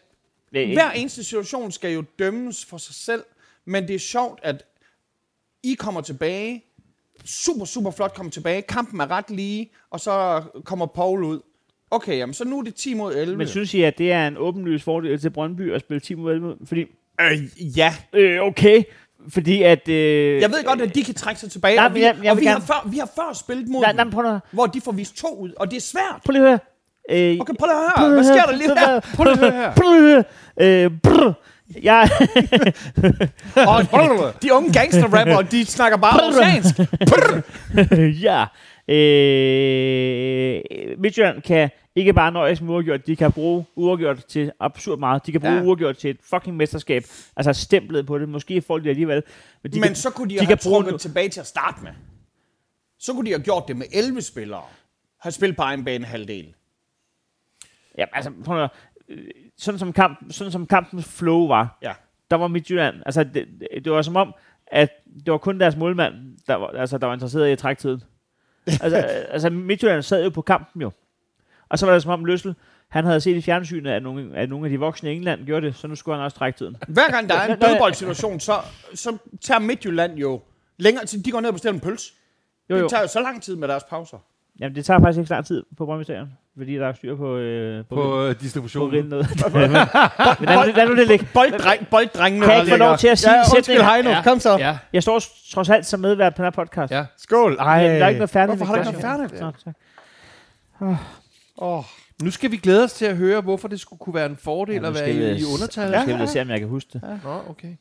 Det er ikke- hver eneste situation skal jo dømmes for sig selv, men det er sjovt, at I kommer tilbage, super, super flot kommer tilbage, kampen er ret lige, og så kommer Paul ud. Okay, jamen, så nu er det 10 mod 11. Men synes I, at det er en åbenlys fordel til Brøndby at spille 10 mod 11? Fordi, øh, ja, øh, okay, fordi at... Øh, jeg ved godt, at de kan trække sig tilbage, Nej, og, vi, jeg- jeg og vi, har før, vi har før spillet mod Nej, nej, prøv nu, hvor de får vist to ud, og det er svært. prøv lige at høre. Øh, Okay, prøv lige at høre, hvad sker der lige her? Prøv lige at høre. Prøv lige at høre. Øh, brr. Jeg, Og de unge gangster-rapper, de snakker bare oceansk. ja. Øh, Midtjylland kan ikke bare nøjes med uafgjort, de kan bruge uafgjort til absurd meget. De kan bruge Ja. uafgjort til et fucking mesterskab. Altså stemplet på det. Måske får de det alligevel. Men, de Men kan, så kunne de, de kan have bruge trukket tilbage til at starte med. Så kunne de have gjort det med 11 spillere. Har spillet på egen bane halvdel. Ja, altså, prøv at, sådan som, kamp, sådan som kampens flow var, Ja. der var Midtjylland, altså det, det var som om, at det var kun deres målmand, der var, altså, der var interesseret i at trække tiden. Altså, altså Midtjylland sad jo på kampen jo. Og så var det som om Løssel, han havde set i fjernsynet, at nogle, at nogle af de voksne i England gjorde det, så nu skulle han også trække tiden. Hver gang der er en dødboldsituation, så, så tager Midtjylland jo længere tid. De går ned og bestiller en pøls. Jo, jo. Det tager jo så lang tid med deres pauser. Jamen, det tager faktisk ikke så lang tid på Brøndby Stadion, fordi der er styr på, øh, på, på, På øh, på distributionen. rindet. Men lad, nu- lad nu det ligge. Bolddreng, bolddrengene. Kan jeg ikke få lov til at sige ja, undskyld, sætningen? Heino. Ja. Kom så. Ja, Jeg står trods alt som medvært på den her podcast. ja. Skål. Ej. Der er ikke noget færdigt. Hvorfor har du ikke noget færdigt? Nå, tak. Oh. Nu skal vi glæde os til at høre, hvorfor det skulle kunne være en fordel Ja, nu at være i, i undertal. Nu skal vi se, om jeg kan huske det. Nå, okay.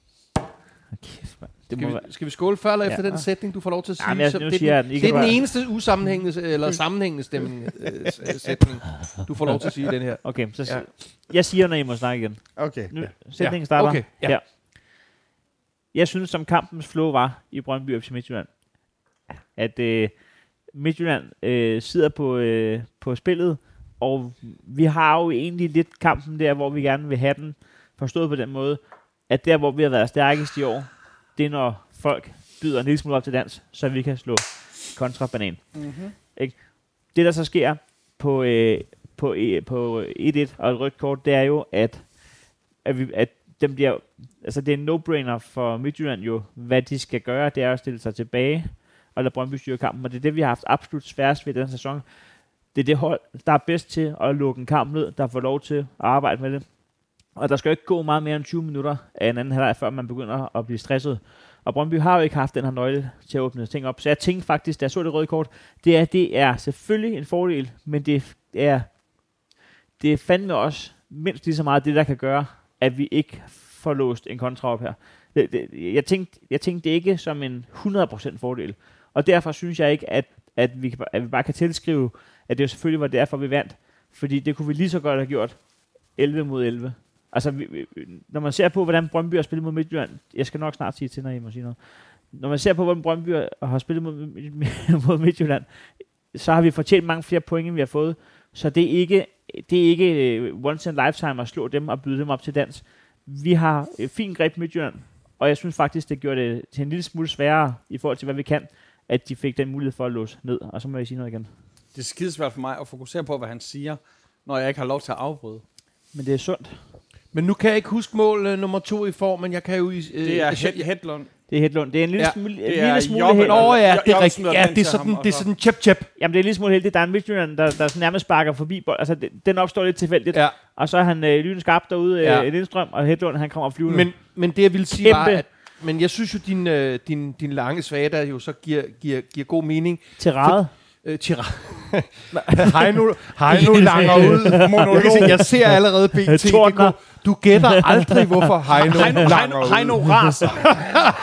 Kæft, mand. Det Skal vi, være. skal vi skåle før eller efter Ja. den sætning, du får lov til at sige? Ja, men jeg- Så det, er siger jeg den, det er den eneste usammenhængende, eller sammenhængende stemning, øh, s- sætning, du får lov til at sige den her. Okay, så Ja. ja. jeg siger, når I må snakke igen. Okay. Nu, Ja. sætningen Ja, starter. okay, ja. her. Jeg synes, som kampens flow var i Brøndby FC Midtjylland, at øh, Midtjylland øh, sidder på, øh, på spillet, og vi har jo egentlig lidt kampen der, hvor vi gerne vil have den, forstået på den måde, at der, hvor vi har været stærkest i år, det er, når folk byder en lille smule op til dans, så vi kan slå kontrabanan. Mm-hmm. Det, der så sker på, øh, på, øh, på 1-1 og et rødt kort, det er jo, at, at, vi, at dem bliver, altså det er en no-brainer for Midtjylland jo, hvad de skal gøre, det er at stille sig tilbage og lade Brøndby styre kampen, og det er det, vi har haft absolut sværest ved den sæson. Det er det hold, der er bedst til at lukke en kamp ned, der får lov til at arbejde med det. Og der skal jo ikke gå meget mere end 20 minutter af en anden halvleg, før man begynder at blive stresset. Og Brøndby har jo ikke haft den her nøgle til at åbne ting op. Så jeg tænkte faktisk, da jeg så det røde kort, det er, det er selvfølgelig en fordel, men det er, det er fandme også mindst lige så meget det, der kan gøre, at vi ikke får låst en kontra op her. Det, det, jeg, tænkte, jeg tænkte det ikke som en 100% fordel. Og derfor synes jeg ikke, at, at, vi, at vi bare kan tilskrive, at det jo selvfølgelig var derfor, vi vandt. Fordi det kunne vi lige så godt have gjort 11 mod 11. Altså, vi, vi, når man ser på, hvordan Brøndby har spillet mod Midtjylland, jeg skal nok snart sige til, når I må sige noget. Når man ser på, hvordan Brøndby har spillet mod, mod Midtjylland, så har vi fortjent mange flere point, end vi har fået. Så det er ikke, det er ikke øh, once in a lifetime at slå dem og byde dem op til dans. Vi har et fint greb Midtjylland, og jeg synes faktisk, det gjorde det til en lille smule sværere i forhold til, hvad vi kan, at de fik den mulighed for at låse ned. Og så må jeg sige noget igen. Det er skidesvært for mig at fokusere på, hvad han siger, når jeg ikke har lov til at afbryde. Men det er sundt. Men nu kan jeg ikke huske mål uh, nummer to i form, men jeg kan jo... Uh, Det er altså, Hed- Hedlund. Det er Hedlund. Det er en lille Ja, smule, en det er lille smule Jobben. heldigt. Nå ja, Jeg- det er rigtigt. Ja, den det er til sådan, ham, og det er så- sådan chip chip. Jamen, det er en lille smule heldigt. Der er en Midtjylland, der, der sådan nærmest sparker forbi bold. Altså, det- den opstår lidt tilfældigt. Ja. Og så er han øh, lynende skarp derude, Ja. ja. øh, Lindstrøm, og Hedlund, han kommer flyvende. Men, men det jeg ville sige var, Kæmpe. at men jeg synes jo, din, øh, din, din lange svage, der jo så giver, giver, giver god mening. til rade. Øh, Tira. Heino, Heino langer ud. Se, jeg ser allerede BT. Tordner. Du gætter aldrig, hvorfor Heino, Heino, langer Heino, ud. Heino raser.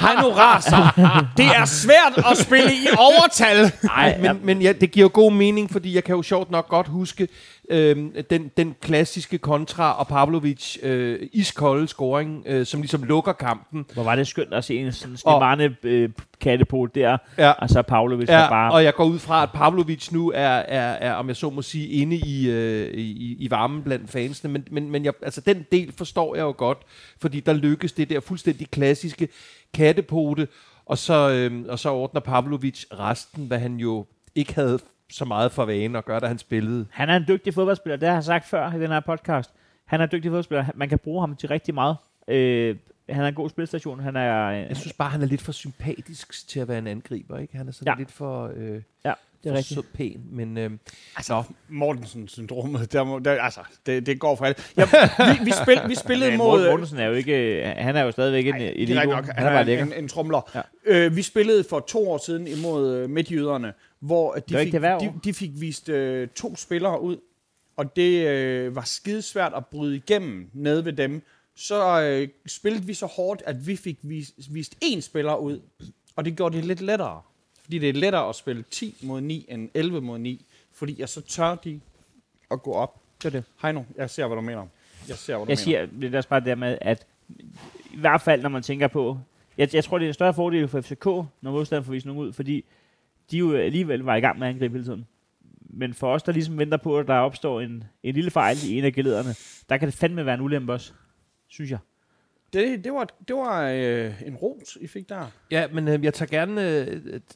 Heino raser. Det er svært at spille i overtal. Nej, men, men ja, det giver god mening, fordi jeg kan jo sjovt nok godt huske øhm, den, den klassiske kontra og Pavlovic øh, iskolde scoring, øh, som ligesom lukker kampen. Hvor var det skønt at se en sådan slimane øh, kattepol der. Ja. Og så Pavlovic, Ja, bare... og jeg går ud fra, at Pavlovic nu er, er, er om jeg så må sige, inde i, øh, i, i varmen blandt fansene. Men, men, men jeg, altså, den del forstår jeg jo godt, fordi der lykkes det der fuldstændig klassiske kattepote, og så, øh, og så ordner Pavlovic resten, hvad han jo ikke havde så meget for vane at gøre, da han spillede. Han er en dygtig fodboldspiller, det har jeg sagt før i den her podcast. Han er en dygtig fodboldspiller. Man kan bruge ham til rigtig meget. Øh, han er en god spilstation. Han er... Øh, Jeg synes bare, han er lidt for sympatisk til at være en angriber, ikke? Han er sådan ja. Lidt for, øh, ja, det for er rigtigt. sød pæn, men... Øh, Altså, Mortensen-syndromet, der, må- der, altså, det, det går for alt. Ja, vi, vi, spil, vi spillede Men mod... Morten Mortensen er jo ikke... Han er jo stadigvæk en det er elite. rigtigt nok. Han, Han er bare er lækker. en, en tromler. Ja. Øh, vi spillede for to år siden imod øh, midtjyderne, hvor at de, fik, de, de fik vist øh, to spillere ud, og det øh, var skidesvært at bryde igennem nede ved dem. Så øh, spillede vi så hårdt, at vi fik vist, vist én spiller ud, og det gjorde det lidt lettere. Fordi det er lettere at spille 10 mod 9 end 11 mod 9, fordi jeg så tør de at gå op. Det er det. Heino, jeg ser, hvad du mener. Jeg ser, hvad du Jeg mener. siger, det er også bare det der med, at i hvert fald, når man tænker på... Jeg, jeg tror, det er en større fordel for FCK, når modstanderen får vist nogen ud, fordi de jo alligevel var i gang med at angribe hele tiden. Men for os, der ligesom venter på, at der opstår en, en lille fejl i en af gelederne, der kan det fandme være en ulempe også, synes jeg. Det, det var, det var øh, en ros, I fik der. ja, men øh, jeg tager gerne øh,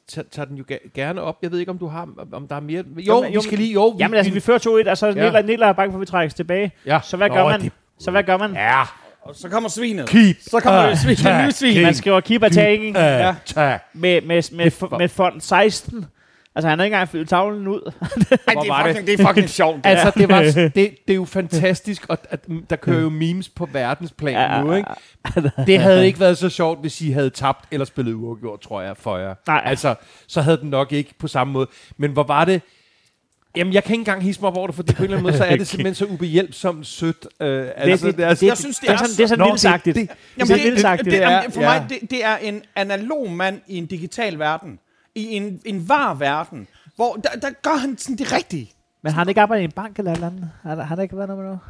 tager, tager den jo gerne op. Jeg ved ikke, om du har, om der er mere... Jo, Jo, men- vi skal lige... Jo, Jamen altså, vi fører 2-1, og så Ja. ja. Nilla, Nilla er bange for, at vi trækkes tilbage. ja. Så hvad Nå, gør man? det- Så hvad gør man? Ja, Og så kommer svinet. keep. Så kommer Ah, det svin. tag, Nye svin. keep. Man skriver keeper tagging Ja. Tag. med, med, med, Det med, med font 16. Altså, han har ikke engang fyldt tavlen ud. Ej, det, er fucking, det er fucking sjovt. Det Altså, altså, det, var, det, det er jo fantastisk, og at, der kører jo memes på verdensplan Ja, nu, ikke? Det havde ikke været så sjovt, hvis I havde tabt eller spillet uafgjort, tror jeg, for jer. Nej. Altså, så havde den nok ikke på samme måde. Men hvor var det... Jamen, jeg kan ikke engang hisse mig op over det, for på en eller anden måde, så er det simpelthen så ubehjælpsomt sødt. Øh, altså, det- det, er, det- jeg synes, det Det er sådan, det er sådan Nå, vildt sagtigt. det- Det, det- det, det, er det, det det, er- er, for mig, det, det er en analog mand i en digital verden. I en, en var verden. Hvor der, der gør han sådan det rigtige. Men har han ikke arbejdet i en bank eller eller andet? Har, har der ikke været noget med noget?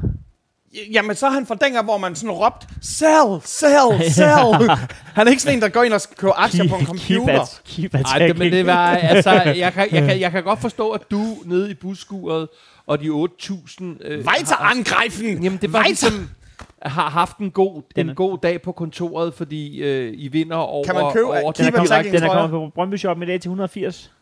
Jamen, så er han fra dengang, hvor man sådan råbte, sell, sell, sell. han er ikke sådan en, der går ind og køber aktier på en computer. Keep, keep Ej, det, men det var, altså, jeg kan, jeg, kan, jeg kan godt forstå, at du nede i busskuret, og de 8.000... Øh, Weiter har- angreifen! Jamen, det var Weiter! ligesom, har haft en god, Den en god dag på kontoret, fordi øh, I vinder over... Kan man købe- over Den er, kommet, den er kommet på Brøndby Shop i dag til 180.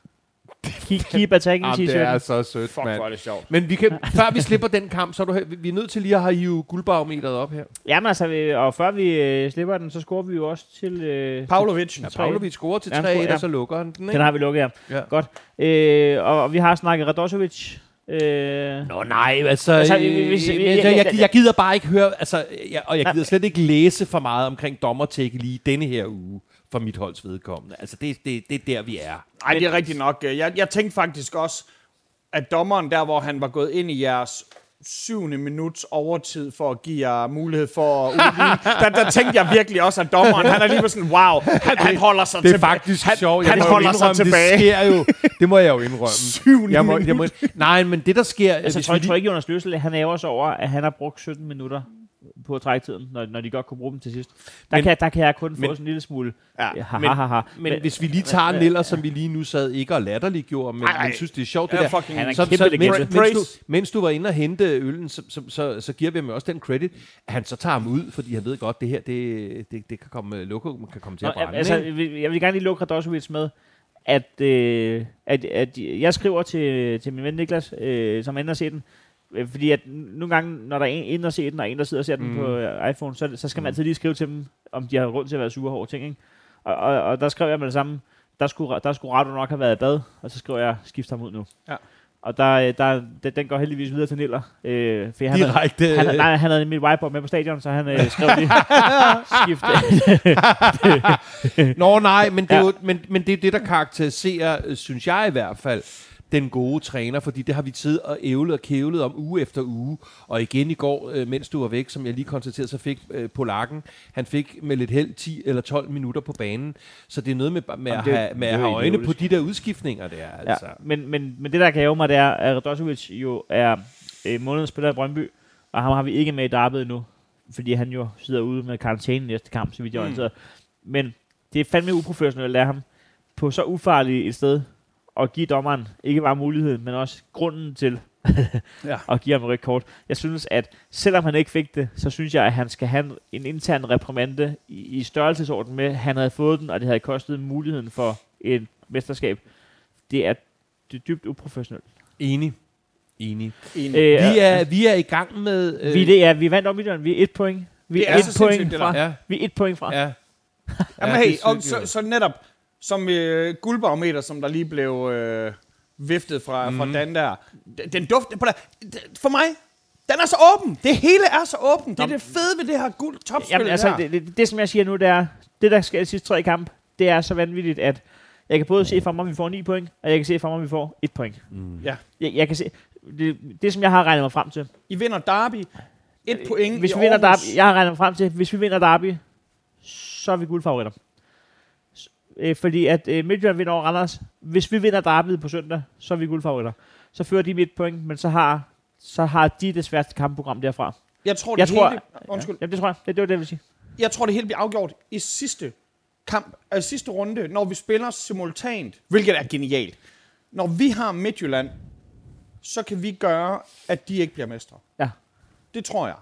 Keep, keep attacking Jamen, det er så sødt, Fuck, mand. det sjovt. Men vi kan, før vi slipper den kamp, så er du, vi er nødt til lige at have hive guldbarometeret op her. Jamen altså, og før vi øh, slipper den, så scorer vi jo også til... Øh, Pavlovic. Ja, Pavlovic scorer til Ja, han 3 scorer, ja. og så lukker han den, ikke? Den har vi lukket, ja. Ja. Godt. Øh, og, og vi har snakket Radosovic. Øh, Nå nej, altså, Altså, altså hvis- jeg, jeg- jeg, jeg, gider bare ikke høre, altså, jeg, og jeg gider slet ikke læse for meget omkring dommertække lige denne her uge for mit holds vedkommende. Altså, det, det, det er der, vi er. Ej, det er rigtigt nok. Jeg, jeg tænkte faktisk også, at dommeren der, hvor han var gået ind i jeres syvende minuts overtid for at give jer mulighed for at der, der tænkte jeg virkelig også, at dommeren, han er lige sådan, wow, han, han holder sig Det er tilbage. faktisk han, sjovt. Han må jo holder sig indrømme, tilbage. Det sker jo. Det må jeg jo indrømme. Syvende jeg må, jeg må, nej, men det der sker... altså, hvis tror, vi jeg tror ikke, Jonas Løsel, han er også over, at han har brugt 17 minutter på træktiden, når, når de godt kunne bruge dem til sidst. Der, Men- kan, der kan jeg kun få men- sådan en lille smule Ja. ja, ha, men- ha, ha. Men, men hvis vi lige tager Niller, som vi lige nu sad ikke og latterliggjorde, men, men synes, det er sjovt, det Ja, der. fucking- Han er en Så, kæmpe så, mens, mens, du, mens du var inde og hente øllen, så, så, så, så giver vi ham også den credit, at han så tager ham ud, fordi han ved godt, det her, det, det, det kan komme, logo kan komme til Nå, at brænde. altså, jeg vil- jeg vil gerne lige lukke Radosovic med, at, øh, at, at jeg skriver til, til min ven Niklas, øh, som ender at se den, øh, fordi at nogle gange, når der er en inde og se den, og en, der sidder og ser den Mm. på øh, iPhone, så, så skal man Mm. altid lige skrive til dem, om de har grund til at være sure over ting. Ikke? Og, og, og der skrev jeg med det samme, der skulle, der skulle Rado nok have været i bad, og så skriver jeg, skift ham ud nu. Ja. Og der, øh, der, den, den går heldigvis videre til Niller. Øh, for han, havde- Direkte. han, nej, han havde mit whiteboard med på stadion, så han øh, skrev lige skift. Nå nej, men det, er jo, men, men det er det, der karakteriserer, øh, synes jeg i hvert fald, den gode træner, fordi det har vi tid og ævlet og kævlet om uge efter uge. Og igen i går, øh, mens du var væk, som jeg lige konstaterede, så fik øh, Polakken, han fik med lidt held 10 eller 12 minutter på banen. Så det er noget med, med, Jamen, at, det- have, med det at have øjne på idiotisk. de der udskiftninger der. Ja, Altså. men, men, men det, der kan mig, det er, at Radosovic jo er øh, månedens spiller i Brøndby, og ham har vi ikke med i derbyet nu, fordi han jo sidder ude med karantæne næste kamp, så vidt jeg Mm. orienteret. Men det er fandme uprofessionelt af ham på så ufarligt et sted at give dommeren ikke bare muligheden, men også grunden til Ja. at give ham et rødt kort. Jeg synes, at selvom han ikke fik det, så synes jeg, at han skal have en, intern reprimande i, i størrelsesorden med, at han havde fået den, og det havde kostet muligheden for et mesterskab. Det er, det er dybt uprofessionelt. Enig. Enig. Enig. Øh, Vi er, vi er i gang med... vi, det er, vi vandt om i Vi er et point. Vi Det er, er et så point fra. Ja, Vi er et point fra. ja. Jamen Ja, hey, er og så, så netop som øh, guldbarometer, som der lige blev øh, viftet fra, mm. fra Mhm. Dan der. Den, den duft, på der, for mig, den er så åben. Det hele er så åben. Det er det fede ved det her guld topspil Jamen, altså, det, det, det, som jeg siger nu, det er, det der sker i de sidste tre kamp, det er så vanvittigt, at jeg kan både se for mig, at vi får 9 point, og jeg kan se for mig, at vi får 1 point. Mm. Ja. Jeg, jeg kan se, det, det, som jeg har regnet mig frem til. I vinder Derby. Et point Hvis i vi vinder. Derby, jeg har regnet mig frem til, hvis vi vinder Derby, så er vi guldfavoritter. Øh, fordi at øh, Midtjylland vinder over Randers. Hvis vi vinder Derby på søndag, så er vi guldfavoritter. Så fører de med et point, men så har, så har de det sværeste kampprogram derfra. Jeg tror, det Jeg tror- hele, undskyld, Jamen det tror jeg, det, det var det, jeg vil sige. jeg tror, det hele bliver afgjort i sidste kamp, altså sidste runde, når vi spiller simultant, hvilket er genialt. Når vi har Midtjylland, så kan vi gøre, at de ikke bliver mestre. Ja. Det tror jeg.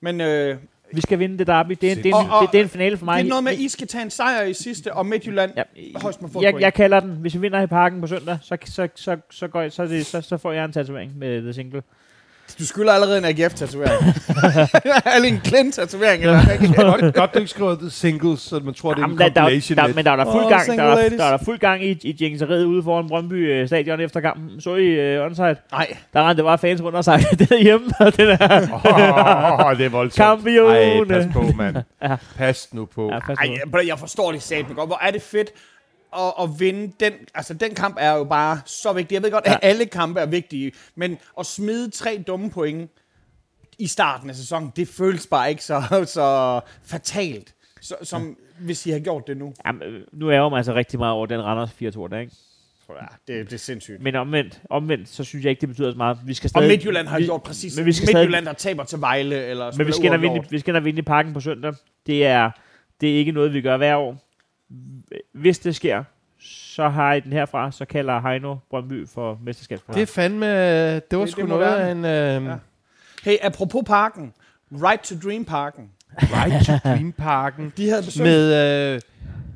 Men øh, Vi skal vinde det derby. Det er, det er, en, Og- og- det, det er en finale for mig. det er noget med, at I skal tage en sejr i sidste, og Midtjylland Ja, højst et jeg, jeg kalder den, hvis vi vinder i parken på søndag, så, så, så, så, går jeg, så, det, så, så får jeg en tatovering med The Single. Du skylder allerede en AGF-tatovering. Eller en Clint-tatovering. Eller godt, godt, du ikke skriver singles, så man tror, det er en Jamen, der, der, compilation. der, med- men der var der fuld gang, single der, ladies. der der fuld gang i, i jængseriet ude foran Brøndby øh, stadion efter kampen. Så I uh, onside? Nej, Der rendte bare fans rundt og sagde, det er hjemme, og det der Åh, det er voldsomt. Campione. Ej, pas på, mand. Ja. Pas nu på. Ja, pas Ej, på. jeg, jeg forstår det satme godt. Hvor er det fedt at, at vinde den. Altså, den kamp er jo bare så vigtig. Jeg ved godt, at Ja. alle kampe er vigtige. Men at smide tre dumme point i starten af sæsonen, det føles bare ikke så, så fatalt, så, som hvis I har gjort det nu. Jamen, øh, nu ærger man altså rigtig meget over den Randers 4-2 der, ikke? Ja, det, det er sindssygt. Men omvendt, omvendt, så synes jeg ikke, det betyder så meget. Vi skal Og stadig, Midtjylland har vi, gjort præcis. men vi skal stadig- Midtjylland, der taber til Vejle, eller Men vi skal, og vinde, vi skal ind og vinde i parken på søndag. Det er, det er ikke noget, vi gør hver år. Hvis det sker, så har I den herfra, så kalder Heino Brøndby for mesterskabskamp. Det er fandme... Det var Det- sgu det noget være. af en... Øh, Ja. Hey, apropos parken. Right to Dream Parken. Right to Dream Parken. De havde besøgt... med, øh,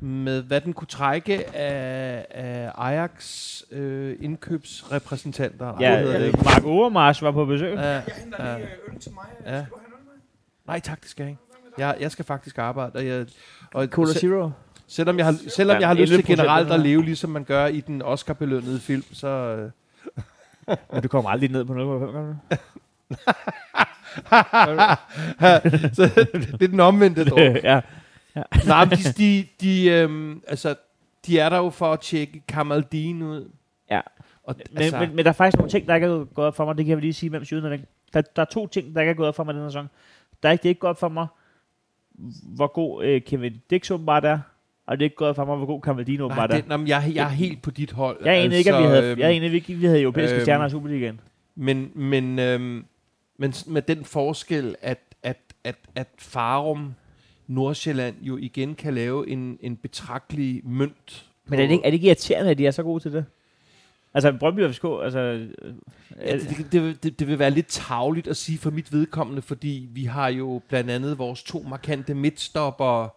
med hvad den kunne trække af, af Ajax øh, indkøbsrepræsentanter. Ja, hedder det øh? Mark Overmars var på besøg. Ja, Jeg henter lige øh, øl til mig. Ja. nej, tak, det skal jeg ikke. Jeg, jeg skal faktisk arbejde. Og jeg, og Cola se- Zero. Selvom jeg har, selvom Ja, jeg har lyst til 11% generelt at leve, ligesom man gør i den Oscar-belønnede film, så... Øh, Men du kommer aldrig ned på 0,5, gør du? så det er den omvendte druk. ja. Nej, men de, de, de, øhm, altså, de er der jo for at tjekke Kamaldin ud. Ja. Og, Men, altså, men, men, der er faktisk nogle ting, der ikke er gået op for mig. Det kan jeg lige sige, mens vi er der, der er to ting, der ikke er gået op for mig den her sæson. Der er ikke, det er ikke gået op for mig, hvor god øh, Kevin Dix åbenbart er. Og det er ikke gået mig, hvor god Kamaldin nej, åbenbart er. det, jeg, jeg er helt på dit hold. Jeg er enig ikke, at vi Altså, havde, øhm, jeg er enig, ikke, at vi havde europæiske øhm, stjerner i Superligaen. Men, men, øhm, men med den forskel, at, at, at, at Farum Nordsjælland jo igen kan lave en, en betragtelig mønt. Men er det, ikke, er det ikke irriterende, at de er så gode til det? Altså, Brøndby og FCK, altså... øh, Ja, det, det, det, det, det vil være lidt tavligt at sige for mit vedkommende, fordi vi har jo blandt andet vores to markante midtstopper,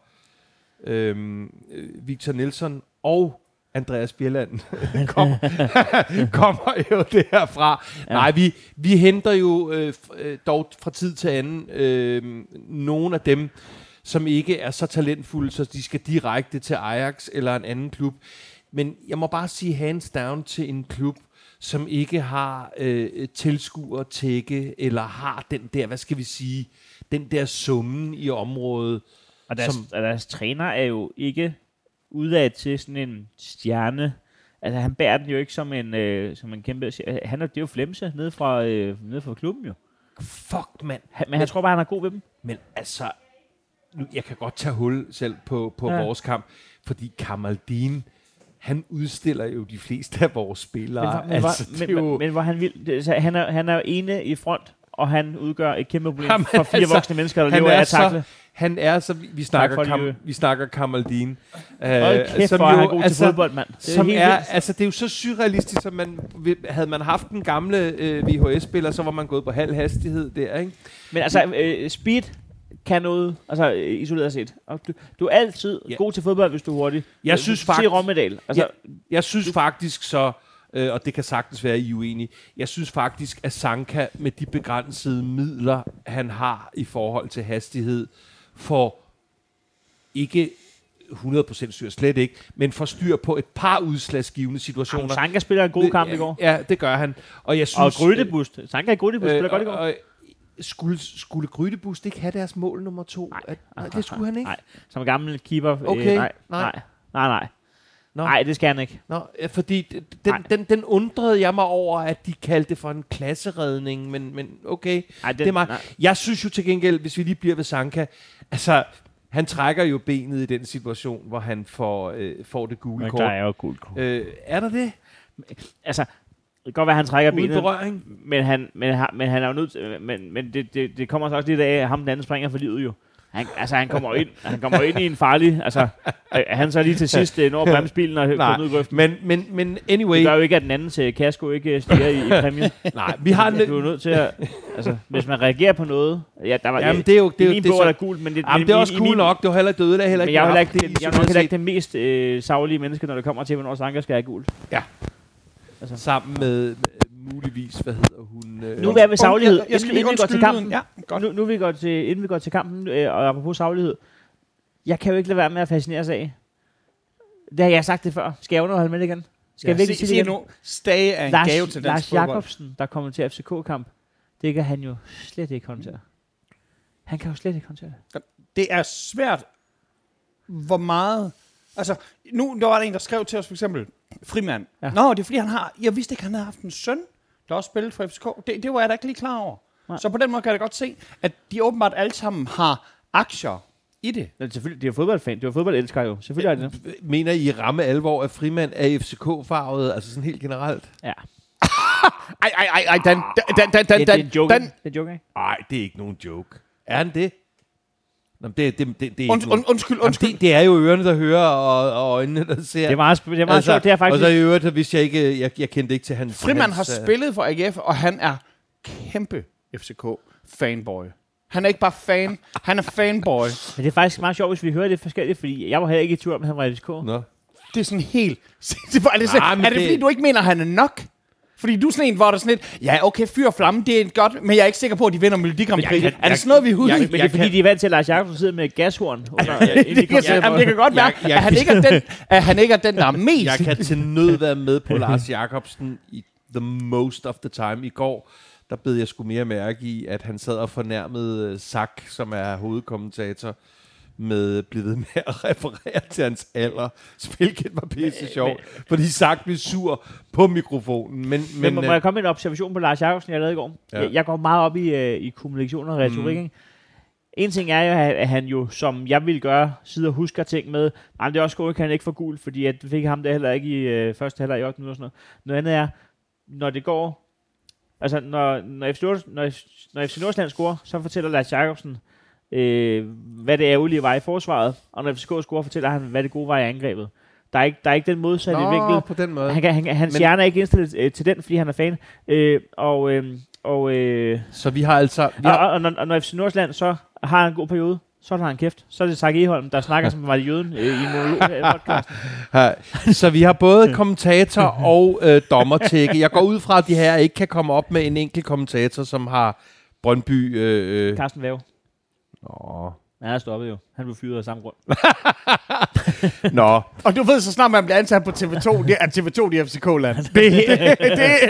øhm, øh, Victor Nielsen og Andreas Bjelland, kom, kommer jo derfra. Ja. Nej, vi, vi henter jo øh, øh, dog fra tid til anden øh, nogle af dem, som ikke er så talentfulde, så de skal direkte til Ajax eller en anden klub. Men jeg må bare sige hands down til en klub, som ikke har øh, tilskuer tække, eller har den der, hvad skal vi sige, den der summen i området. Og deres, Som- og deres træner er jo ikke udad til sådan en stjerne. Altså, han bærer den jo ikke som en, øh, som en kæmpe... Han er, det er jo Flemse nede fra, øh, nede fra klubben jo. Fuck, mand. Han, men jeg tror bare, han er god ved dem. Men altså, nu, jeg kan godt tage hul selv på, på ja. Vores kamp, fordi Kamaldin, han udstiller jo de fleste af vores spillere. Men, men, altså, men, jo, men, men hvor han vil... Det, så han, er, han er jo ene i front, og han udgør et kæmpe problem Jamen, for fire altså, voksne mennesker, der lever er af at så- takle. Han er så, vi, vi, snakker, Kam, vi snakker Kamaldin. Hold kæft, hvor er god til fodbold, mand. Det er som er, vildt. altså det er jo så surrealistisk, som man, havde man haft den gamle øh, VHS-spiller, så var man gået på halv hastighed der, ikke? Men altså, øh, speed kan noget, altså øh, isoleret set. Og du, du er altid Ja. god til fodbold, hvis du er hurtig. Jeg Øh, synes Se faktisk- Rommedal. Altså, Jeg synes faktisk så, øh, og det kan sagtens være, I er uenige, jeg synes faktisk, at Sanka med de begrænsede midler, han har i forhold til hastighed, får ikke 100% styr, slet ikke, men får styr på et par udslagsgivende situationer. Sanka spiller en god kamp i går. Ja, det gør han. Og jeg synes... Og Grydebust. Sanka og Grydebust spiller godt i går. og, skulle, skulle Grydebust ikke have deres mål nummer to? Nej. At, nej, det skulle han ikke. Nej, som gammel keeper. Okay, Øh, nej, nej. nej, nej, nej. Nå. Nej, det skal han ikke. Nå, fordi den, Nej. den, den undrede jeg mig over, at de kaldte det for en klasseredning, men, men okay. Nej, den, det er mig. nej. Jeg synes jo til gengæld, hvis vi lige bliver ved Sanka, altså, han trækker jo benet i den situation, hvor han får, øh, får det gule Men kort. der er jo gult kort. Øh, er der det? Altså, det kan godt være, at han trækker Uden benet, berøring? men han, men, han, men han er jo nødt til, men, men det, det, det kommer så også lidt af, at ham den anden springer for livet jo. Han, altså, han kommer ind, han kommer ind i en farlig, altså, øh, han så lige til sidst øh, når at bremse bilen og Nej, komme ud i grøften. men, men, men anyway, Det gør jo ikke, at den anden til Kasko ikke øh, stiger i, i præmien. nej, vi har Du er nødt til at, altså, hvis man reagerer på noget, ja, der var, Jamen, det er jo... Det er, jo- min det er, er gult, men det, Jamen, men det er også cool min- nok. Det var heller ikke døde heller Men ikke jeg er heller ikke, den, jeg er heller ikke det mest øh, savlige menneske, når det kommer til, hvornår Sanka skal have gult. sammen med, med muligvis, hvad hedder hun? Øh, Nu er vi ved saglighed, Jeg, jeg skal inden, inden vi går til kampen. Ja, godt. Nu, nu vi går til, inden vi går til kampen, øh, og apropos saglighed. Jeg kan jo ikke lade være med at fascineres af. Det har jeg sagt det før. Skal jeg underholde med det igen? Skal jeg virkelig se, sige det igen? nu, Stage er en Lars, gave til dansk Lars fodbold. Jakobsen, der kommer til FCK-kamp, det kan han jo slet ikke håndtere. Han kan jo slet ikke håndtere det. det er svært, hvor meget... Altså, nu der var der en, der skrev til os for eksempel, Frimand. Ja. Ja. Nå, det er fordi, han har... Jeg vidste ikke, han havde haft en søn, der også spillede for FCK. Det, det var jeg da ikke lige klar over. Nej. Så på den måde kan jeg da godt se, at de åbenbart alle sammen har aktier i det. Men selvfølgelig, det er fodboldfan, det er fodboldelsker jo. Selvfølgelig er det det. Mener I i ramme alvor, at frimand er FCK-farvet, altså sådan helt generelt? Ja. Ej, ej, ej, ej, den, den, den, den, Det, det er en den, joke. den, Det er en joke, ikke? Nej, det er ikke nogen joke. Er han det? Nå, det, det, det, det er und, und, undskyld, Jamen, undskyld. det, det er jo ørerne, der hører, og, og øjnene, der ser. Det er meget, det er meget altså, sjovt, det er Og faktisk... så i øvrigt, så vidste jeg ikke, jeg, jeg kendte ikke til hans... Frimand har øh, spillet for AGF, og han er kæmpe FCK-fanboy. Han er ikke bare fan, han er fanboy. Men det er faktisk meget sjovt, hvis vi hører det forskelligt, fordi jeg var heller ikke i tvivl om, at han var FCK. Nå. Det er sådan helt... Det er, det, Nej, er det, det- fordi, du ikke mener, han er nok? Fordi du er sådan en, hvor der er sådan lidt, ja, okay, fyr og flamme, det er godt, men jeg er ikke sikker på, at de vinder Melodi Grand Prix. Er det sådan noget, vi husker? jeg- Men det er fordi, de er vant til, at Lars Jacobsen sidder med gashorn. Under, det, kan, jamen, det kan godt være, Jeg- jeg- at, han ikke er den, at han ikke er den, der er mest. Jeg kan til nød være med på Lars Jakobsen i the most of the time. I går, der bed jeg sgu mere mærke i, at han sad og fornærmede Sak, som er hovedkommentator, med blevet ved med at referere til hans alder. Hvilket var pisse sjovt, fordi Sak blev sur på mikrofonen. Men, Men, men, må, må øh, jeg komme med en observation på Lars Jacobsen, jeg lavede i går? Ja. Jeg, jeg går meget op i, øh, i kommunikation og retorik. Mm. En ting er jo, at han jo, som jeg ville gøre, sidder og husker ting med, nej, det er også godt, at han ikke får gul, fordi at fik ham det heller ikke i øh, første halvleg i 8 minutter og sådan noget. Noget andet er, når det går Altså, når, når, FC, når, når FC Nordsjælland scorer, så fortæller Lars Jacobsen, øh, hvad det ærgerlige var i forsvaret, og når FCK scorer, fortæller han, hvad det gode var i angrebet. Der er ikke, der er ikke den modsatte Nå, vinkel. på den måde. Han kan, han, hans Men- hjerne er ikke indstillet øh, til den, fordi han er fan. Øh, og øh, og, øh, Så vi har altså... Vi og, har, og, og, når, og når FC Nordsjælland så har en god periode, så har han kæft. Så er det Sark Eholm, der snakker som var jøden øh, i i podcasten. Så vi har både kommentator og øh, dommertække. Jeg går ud fra, at de her ikke kan komme op med en enkelt kommentator, som har Brøndby... Øh, øh. Carsten Væv. Nå. Ja, han er stoppet jo. Han blev fyret af samme grund. Nå. Og du ved, så snart man bliver ansat på TV2, det er TV2 i FCK-land. Det, det er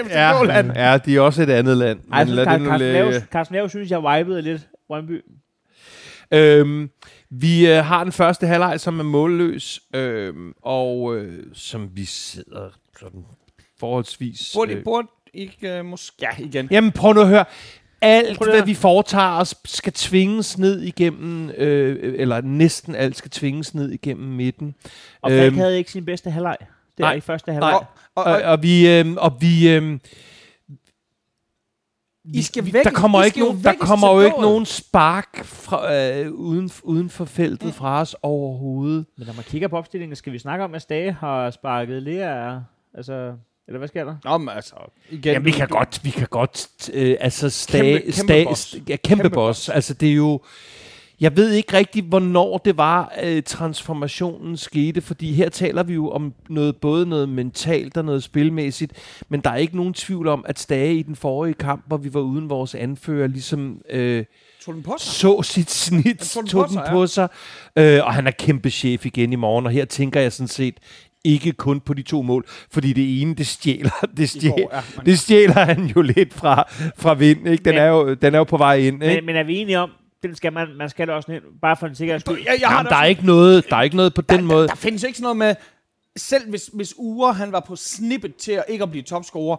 FCK-land. Ja, ja, de er også et andet land. Ej, Men så lad det nu Carsten, ligge. Væv, Carsten Væv synes, jeg vibede lidt Brøndby. Øhm, vi øh, har den første halvleg, som er målløs, øhm, og øh, som vi sidder sådan forholdsvis... Burde, øh, burde ikke uh, måske... Ja, igen. Jamen prøv nu at høre. Alt, hvad vi foretager os, skal tvinges ned igennem, øh, eller næsten alt skal tvinges ned igennem midten. Og Falk Øhm, havde ikke sin bedste halvleg. Det er nej, i første halvleg. Og, og, Og, og, vi, øh, og vi, øh, I skal væk- der kommer I ikke nogen, der kommer jo ikke nogen spark fra, øh, uden, uden for feltet fra os overhovedet. Men når man kigger på opstillingen, skal vi snakke om, at Stage har sparket Lea, altså, eller hvad sker der? Nå, men altså, igen. Ja, vi kan du- godt, vi kan godt, øh, altså stage, Kæmpe- kæmpe stage, boss. ja, kæmpe, Kæmpe boss. Altså det er jo, jeg ved ikke rigtigt, hvornår det var, øh, transformationen skete, fordi her taler vi jo om noget, både noget mentalt og noget spilmæssigt, men der er ikke nogen tvivl om, at Stage i den forrige kamp, hvor vi var uden vores anfører, ligesom øh, Tog den på sig? så sit snit, tog den tog på den sig, ja. på sig, øh, og han er kæmpe chef igen i morgen, og her tænker jeg sådan set ikke kun på de to mål, fordi det ene, det stjæler, det stjæler, går, ja, men- det stjæler han jo lidt fra, fra vind, ikke? Den, Men- er jo, den er jo på vej ind, ikke? Men, men er vi enige om, den skal man, man skal også ind, bare for en sikkerheds skyld. Jeg, jeg Jamen, det der er ikke noget, der er ikke noget på den der, måde. Der, der findes ikke sådan noget med... Selv hvis, hvis Ure, han var på snippet til at ikke at blive topscorer,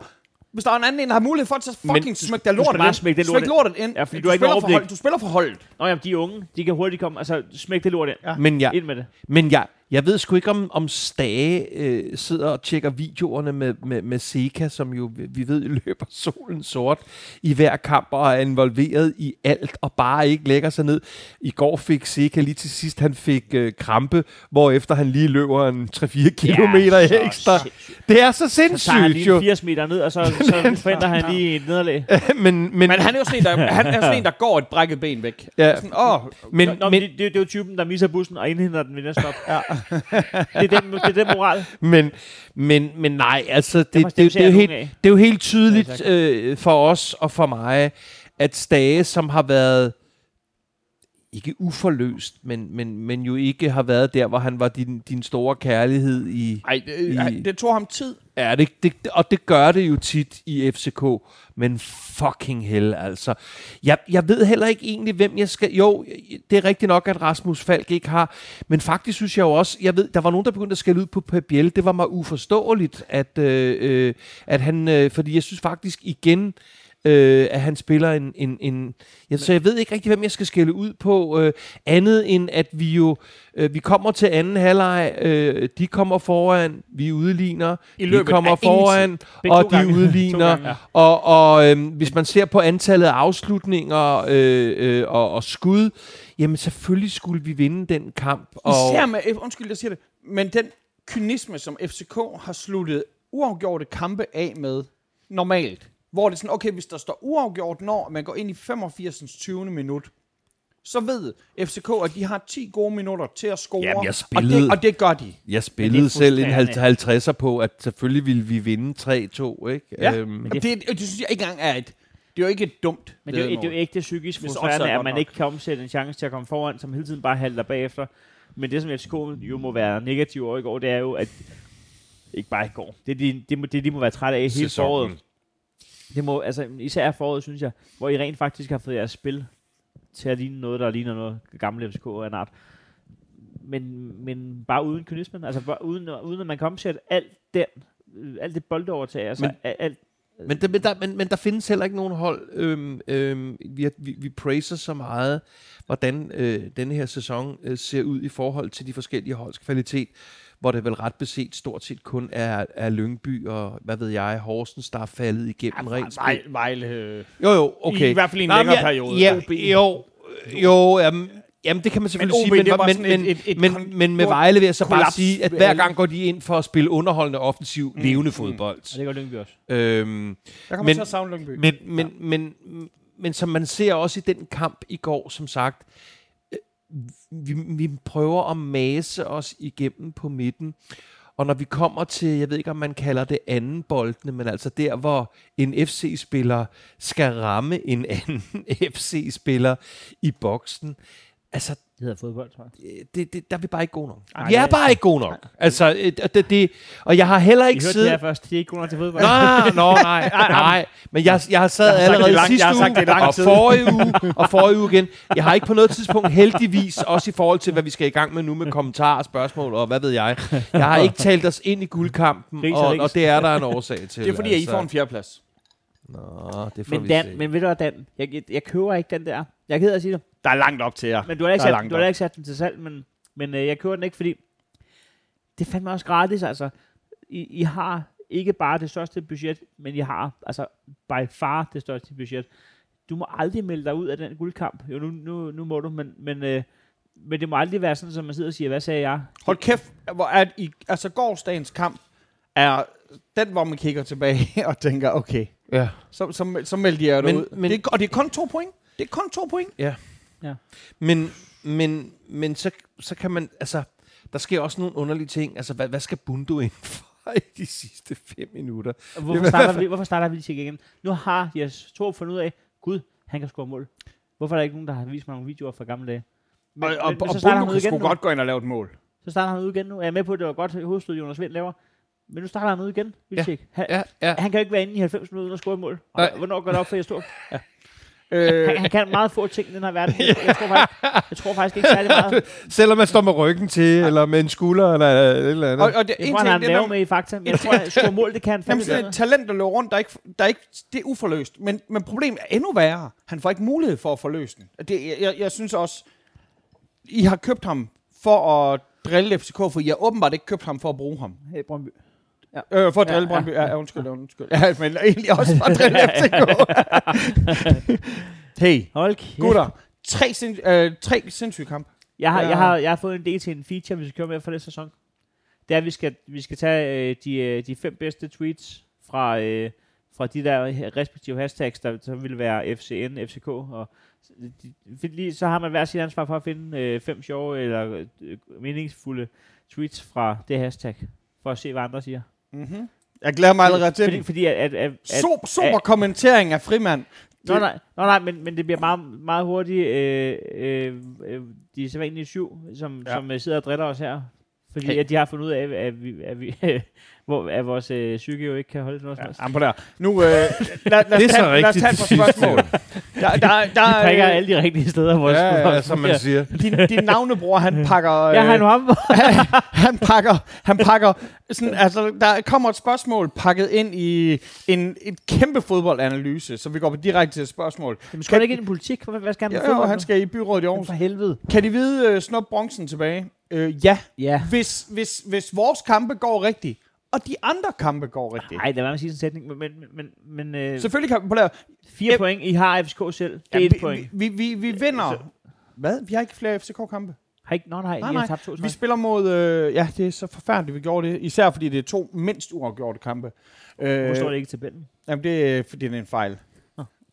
hvis der er en anden en, der har mulighed for at så Men fucking smække der lortet bare ind. smække det Smæk lort lortet ind. Ja, fordi du, du har ikke spiller for hold, du spiller for holdet. Nå ja, de er unge, de kan hurtigt komme, altså smæk det lort ind. Ja. Men jeg, Ind med det. men jeg, jeg ved sgu ikke, om, om Stage øh, sidder og tjekker videoerne med, med, med Seca, som jo, vi- ved, løber solen sort i hver kamp og er involveret i alt, og bare ikke lægger sig ned. I går fik Seca lige til sidst, han fik øh, krampe, hvorefter han lige løber en 3-4 kilometer så ekstra. sindssygt. Det er så Så tager han sindssygt lige jo. 80 meter ned, og så, så forventer han lige et nederlag. men, men, Men han er jo sådan en, der, han er sådan en, der går et brækket ben væk. Ja. Sådan, åh, men, Nå, men det, det, det er jo typen, der misser bussen og indhenter den ved næste stop. Ja. det, er den, det er den moral. Men, men, men nej, altså, det, det, det, det, er helt, det er jo helt tydeligt Ja, øh, for os og for mig, at Stage, som har været ikke uforløst, men, men, men jo ikke har været der, hvor han var din, din store kærlighed i... ej, det, I- ej, det tog ham tid. Ja, det, det, og det gør det jo tit i FCK, men fucking hell, altså. Jeg, jeg ved heller ikke egentlig, hvem jeg skal... Jo, det er rigtigt nok, at Rasmus Falk ikke har, men faktisk synes jeg jo også, jeg ved, der var nogen, der begyndte at skælde ud på Pabiel. Det var mig uforståeligt, at, øh, øh, at han... Øh, fordi jeg synes faktisk igen, øh, at han spiller en... en, en ja, så jeg ved ikke rigtig, hvem jeg skal skælde ud på, øh, andet end at vi jo... Øh, vi kommer til anden halvleg, øh, de kommer foran, vi udligner, I de kommer foran, og de gange. Udligner. gange, ja. Og, og øhm, hvis man ser på antallet af afslutninger øh, øh, og, og skud, jamen selvfølgelig skulle vi vinde den kamp. Og, Især med, undskyld, jeg siger det, men den kynisme, som FCK har sluttet uafgjorte kampe af med normalt, hvor det er sådan, okay, hvis der står uafgjort, når man går ind i 85. 20. minut, så ved FCK, at de har 10 gode minutter til at score, Jamen, jeg og, spillede- det, og det gør de. jeg det spillede selv en frustrerende. 50'er på, at selvfølgelig ville vi vinde 3-2. Ikke? Ja, Øhm, men det, det, det, synes jeg ikke engang er et, det er jo ikke et dumt Men det er, jo, det er jo ægte psykisk Hvis frustrerende, er at man nok. ikke kan omsætte en chance til at komme foran, som hele tiden bare halter bagefter. Men det, som FCK jo må være negativ over i går, det er jo, at ikke bare i går. Det, de, det, må, det de må være trætte af hele Sæsonen. foråret. Det må, altså, især foråret, synes jeg, hvor I rent faktisk har fået jeres spil til at ligne noget, der ligner noget gamle FCK af en art. Men, men bare uden kynismen. Altså bare uden, uden at man kan omsætte alt den, øh, alt det boldovertag. Altså Men- alt, Men, der, men, der, men, men der findes heller ikke nogen hold. Øhm, øhm, vi, vi, vi praiser så meget, hvordan øh, denne her sæson øh, ser ud i forhold til de forskellige holds kvalitet. Hvor det vel ret beset stort set kun er, er Lyngby og, hvad ved jeg, Horsens, der er faldet igennem rent spil. Vejle, øh, Jo, jo, okay. I hvert fald i en Nej, længere men jeg- periode. Ja, OB. jo, jo, jamen, jamen, det kan man selvfølgelig Men sige, OB, men, det var men, sådan men, et- et- et men, kon- men med Vejle vil jeg så bare sige, at hver alle. gang går de ind for at spille underholdende, offensiv, Mm. levende fodbold. Og det gør Lyngby også. Øhm, Der kommer Men- til at savne Lyngby. men, men, men, men som man ser også i den kamp i går, som sagt, øh, vi, vi prøver at mase os igennem på midten. Og når vi kommer til, jeg ved ikke om man kalder det anden boldene, men altså der, hvor en FC-spiller skal ramme en anden FC-spiller i boksen, altså det hedder fodbold, tror jeg. øh, det, det, der er vi bare ikke gode nok. Ej, vi er det- bare ikke gode nok. Altså, øh, det, det, og jeg har heller I ikke hørte det siddet... her først. De er ikke gode nok til fodbold. Nej, nå, nej, nej. Men jeg, jeg har sad Jeg har sagt det allerede lang- sidste jeg har sagt uge, det lang og forrige uge, og forrige uge igen. Jeg har ikke på noget tidspunkt heldigvis, også i forhold til, hvad vi skal i gang med nu med kommentarer og spørgsmål, og hvad ved jeg. Jeg har ikke talt os ind i guldkampen, og og, det er der en årsag til. det er fordi, at I får en fjerdeplads. Nå, det får Men, vi Dan, se. men ved du hvad, Dan? Jeg, jeg, jeg køber ikke den der. Jeg er ked af at sige det. Der er langt op til jer. Men du har ikke, sat, du har ikke sat den til salg, men, men øh, jeg køber den ikke, fordi det er fandme også gratis, altså. I, I har ikke bare det største budget, men I har altså by far det største budget. Du må aldrig melde dig ud af den guldkamp. Jo, nu, nu, nu må du, men, men, øh, men det må aldrig være sådan, som man sidder og siger, hvad sagde jeg? Hold kæft, hvor er I, altså gårdsdagens kamp er den, hvor man kigger tilbage og tænker, okay, Ja. så, så, så melder de jer Men- ud. men- det er, og det er kun to point. Det er kun to point. Men, men, men så, så kan man, altså, der sker også nogle underlige ting. Altså, hvad, hvad skal Bundu ind for i de sidste fem minutter? Og Hvorfor starter, vi, hvorfor starter vi lige igen? Nu har Jes Torp fundet ud af, gud, han kan score mål. Hvorfor er der ikke nogen, der har vist mig nogle videoer fra gamle dage? Men, Og, og, men, og, men så og starter han kan sgu godt gå ind og lave et mål. Så starter han ud igen nu. Jeg er med på, at det var godt hovedstød, Jonas Vind laver. Men nu starter han ud igen, Vilcek. Han, Ja, ja. han kan jo ikke være inde i 90 minutter uden at score et mål. Og hvornår går det op for Jes Torp? Øh, Han, han kan meget få ting i den her verden. Jeg, jeg, tror, faktisk, jeg tror faktisk ikke særlig meget. Selvom man står med ryggen til, eller med en skulder, eller et eller andet. og, og det, Jeg tror, han har en det er, lave med i fakta. Men jeg tror, at score mål, det kan han Jamen, fandme sådan et bedre. talent, der løber rundt, der er ikke, der er ikke, det er uforløst. Men, men problemet er endnu værre. Han får ikke mulighed for at forløse den. Det, jeg, jeg, jeg synes også, I har købt ham for at drille FCK, for I har åbenbart ikke købt ham for at bruge ham. Hey, Brøndby. Øh, for at Ja, drille ja, Brøndby. Ja, ja, undskyld, undskyld. Ja, men egentlig også for at drille FCK. hey, Hold kæft. gutter. Tre, sind, øh, tre sindssyge kamp. Jeg har, Ja. jeg, har, jeg har fået en del til en feature, vi skal køre med for den sæson. Det er, at vi skal, vi skal tage øh, de, øh, de fem bedste tweets fra, øh, fra de der respektive hashtags, der så vil være FCN, FCK. Og de- lige, så har man hver sit ansvar for at finde øh, fem sjove eller øh, meningsfulde tweets fra det hashtag, for at se, hvad andre siger. Mm-hmm. Jeg glæder mig allerede til Fordi, den. fordi at, at, at, at, Super, super kommentering af frimand. Nå nej, nå, nej men, men det bliver meget, meget hurtigt øh, øh, øh, de sædvanlige syv, som, Ja. som øh, sidder og driller os her. Fordi Hey. at de har fundet ud af, at, vi, at, vi, hvor, at vores øh, psyke jo ikke kan holde til noget Ja, på der. Nu, øh, lad, lad, Det er os så tage, lad os tage et spørgsmål. Der, der, der, De prikker øh, alle de rigtige steder, vores ja, ja, som man siger. din, din navnebror, han pakker... Øh, Jeg har en ham. han pakker, han pakker sådan, altså, der kommer et spørgsmål pakket ind i en, et kæmpe fodboldanalyse, så vi går direkte til et spørgsmål. Jamen, skal han ikke ind i politik? Hvad, hvad skal han med Jo, jo, han skal i byrådet i Aarhus. For helvede. Kan de vide uh, snop bronzen tilbage? Uh, ja. Ja. Hvis, hvis, hvis vores kampe går rigtigt, og de andre kampe går rigtigt. Nej, det var man sige sådan en sætning, men, men, men, men øh, Selvfølgelig kan vi på det her. fire Em- point, I har FCK selv. Det er et vi, point. vi, vi, vi vinder. Så- Hvad? Vi har ikke flere FCK-kampe. Har ikke, nå, nej, Nej, I nej. tabt to Vi spiller mod... Øh, ja, det er så forfærdeligt, vi gjorde det. Især fordi det er to mindst uafgjorte kampe. Øh, Hvor står det ikke i tabellen? Jamen, det er fordi, det er en fejl.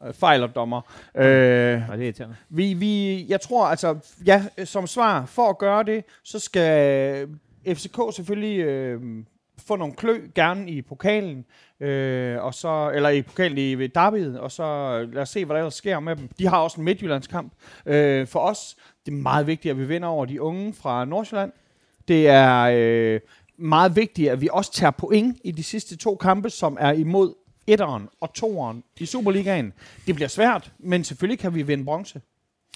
Nå. Øh, Fejl og dommer. Øh, Nej, det er irriterende. vi, vi, jeg tror, altså, ja, som svar, for at gøre det, så skal FCK selvfølgelig øh, få nogle klø, gerne i pokalen, øh, og så, eller i pokalen i ved derbyet, og så lad os se, hvad der ellers sker med dem. De har også en Midtjyllandskamp. Øh, for os, det er meget vigtigt, at vi vinder over de unge fra Nordsjælland. Det er øh, meget vigtigt, at vi også tager point i de sidste to kampe, som er imod etteren og toeren i Superligaen. Det bliver svært, men selvfølgelig kan vi vinde bronze.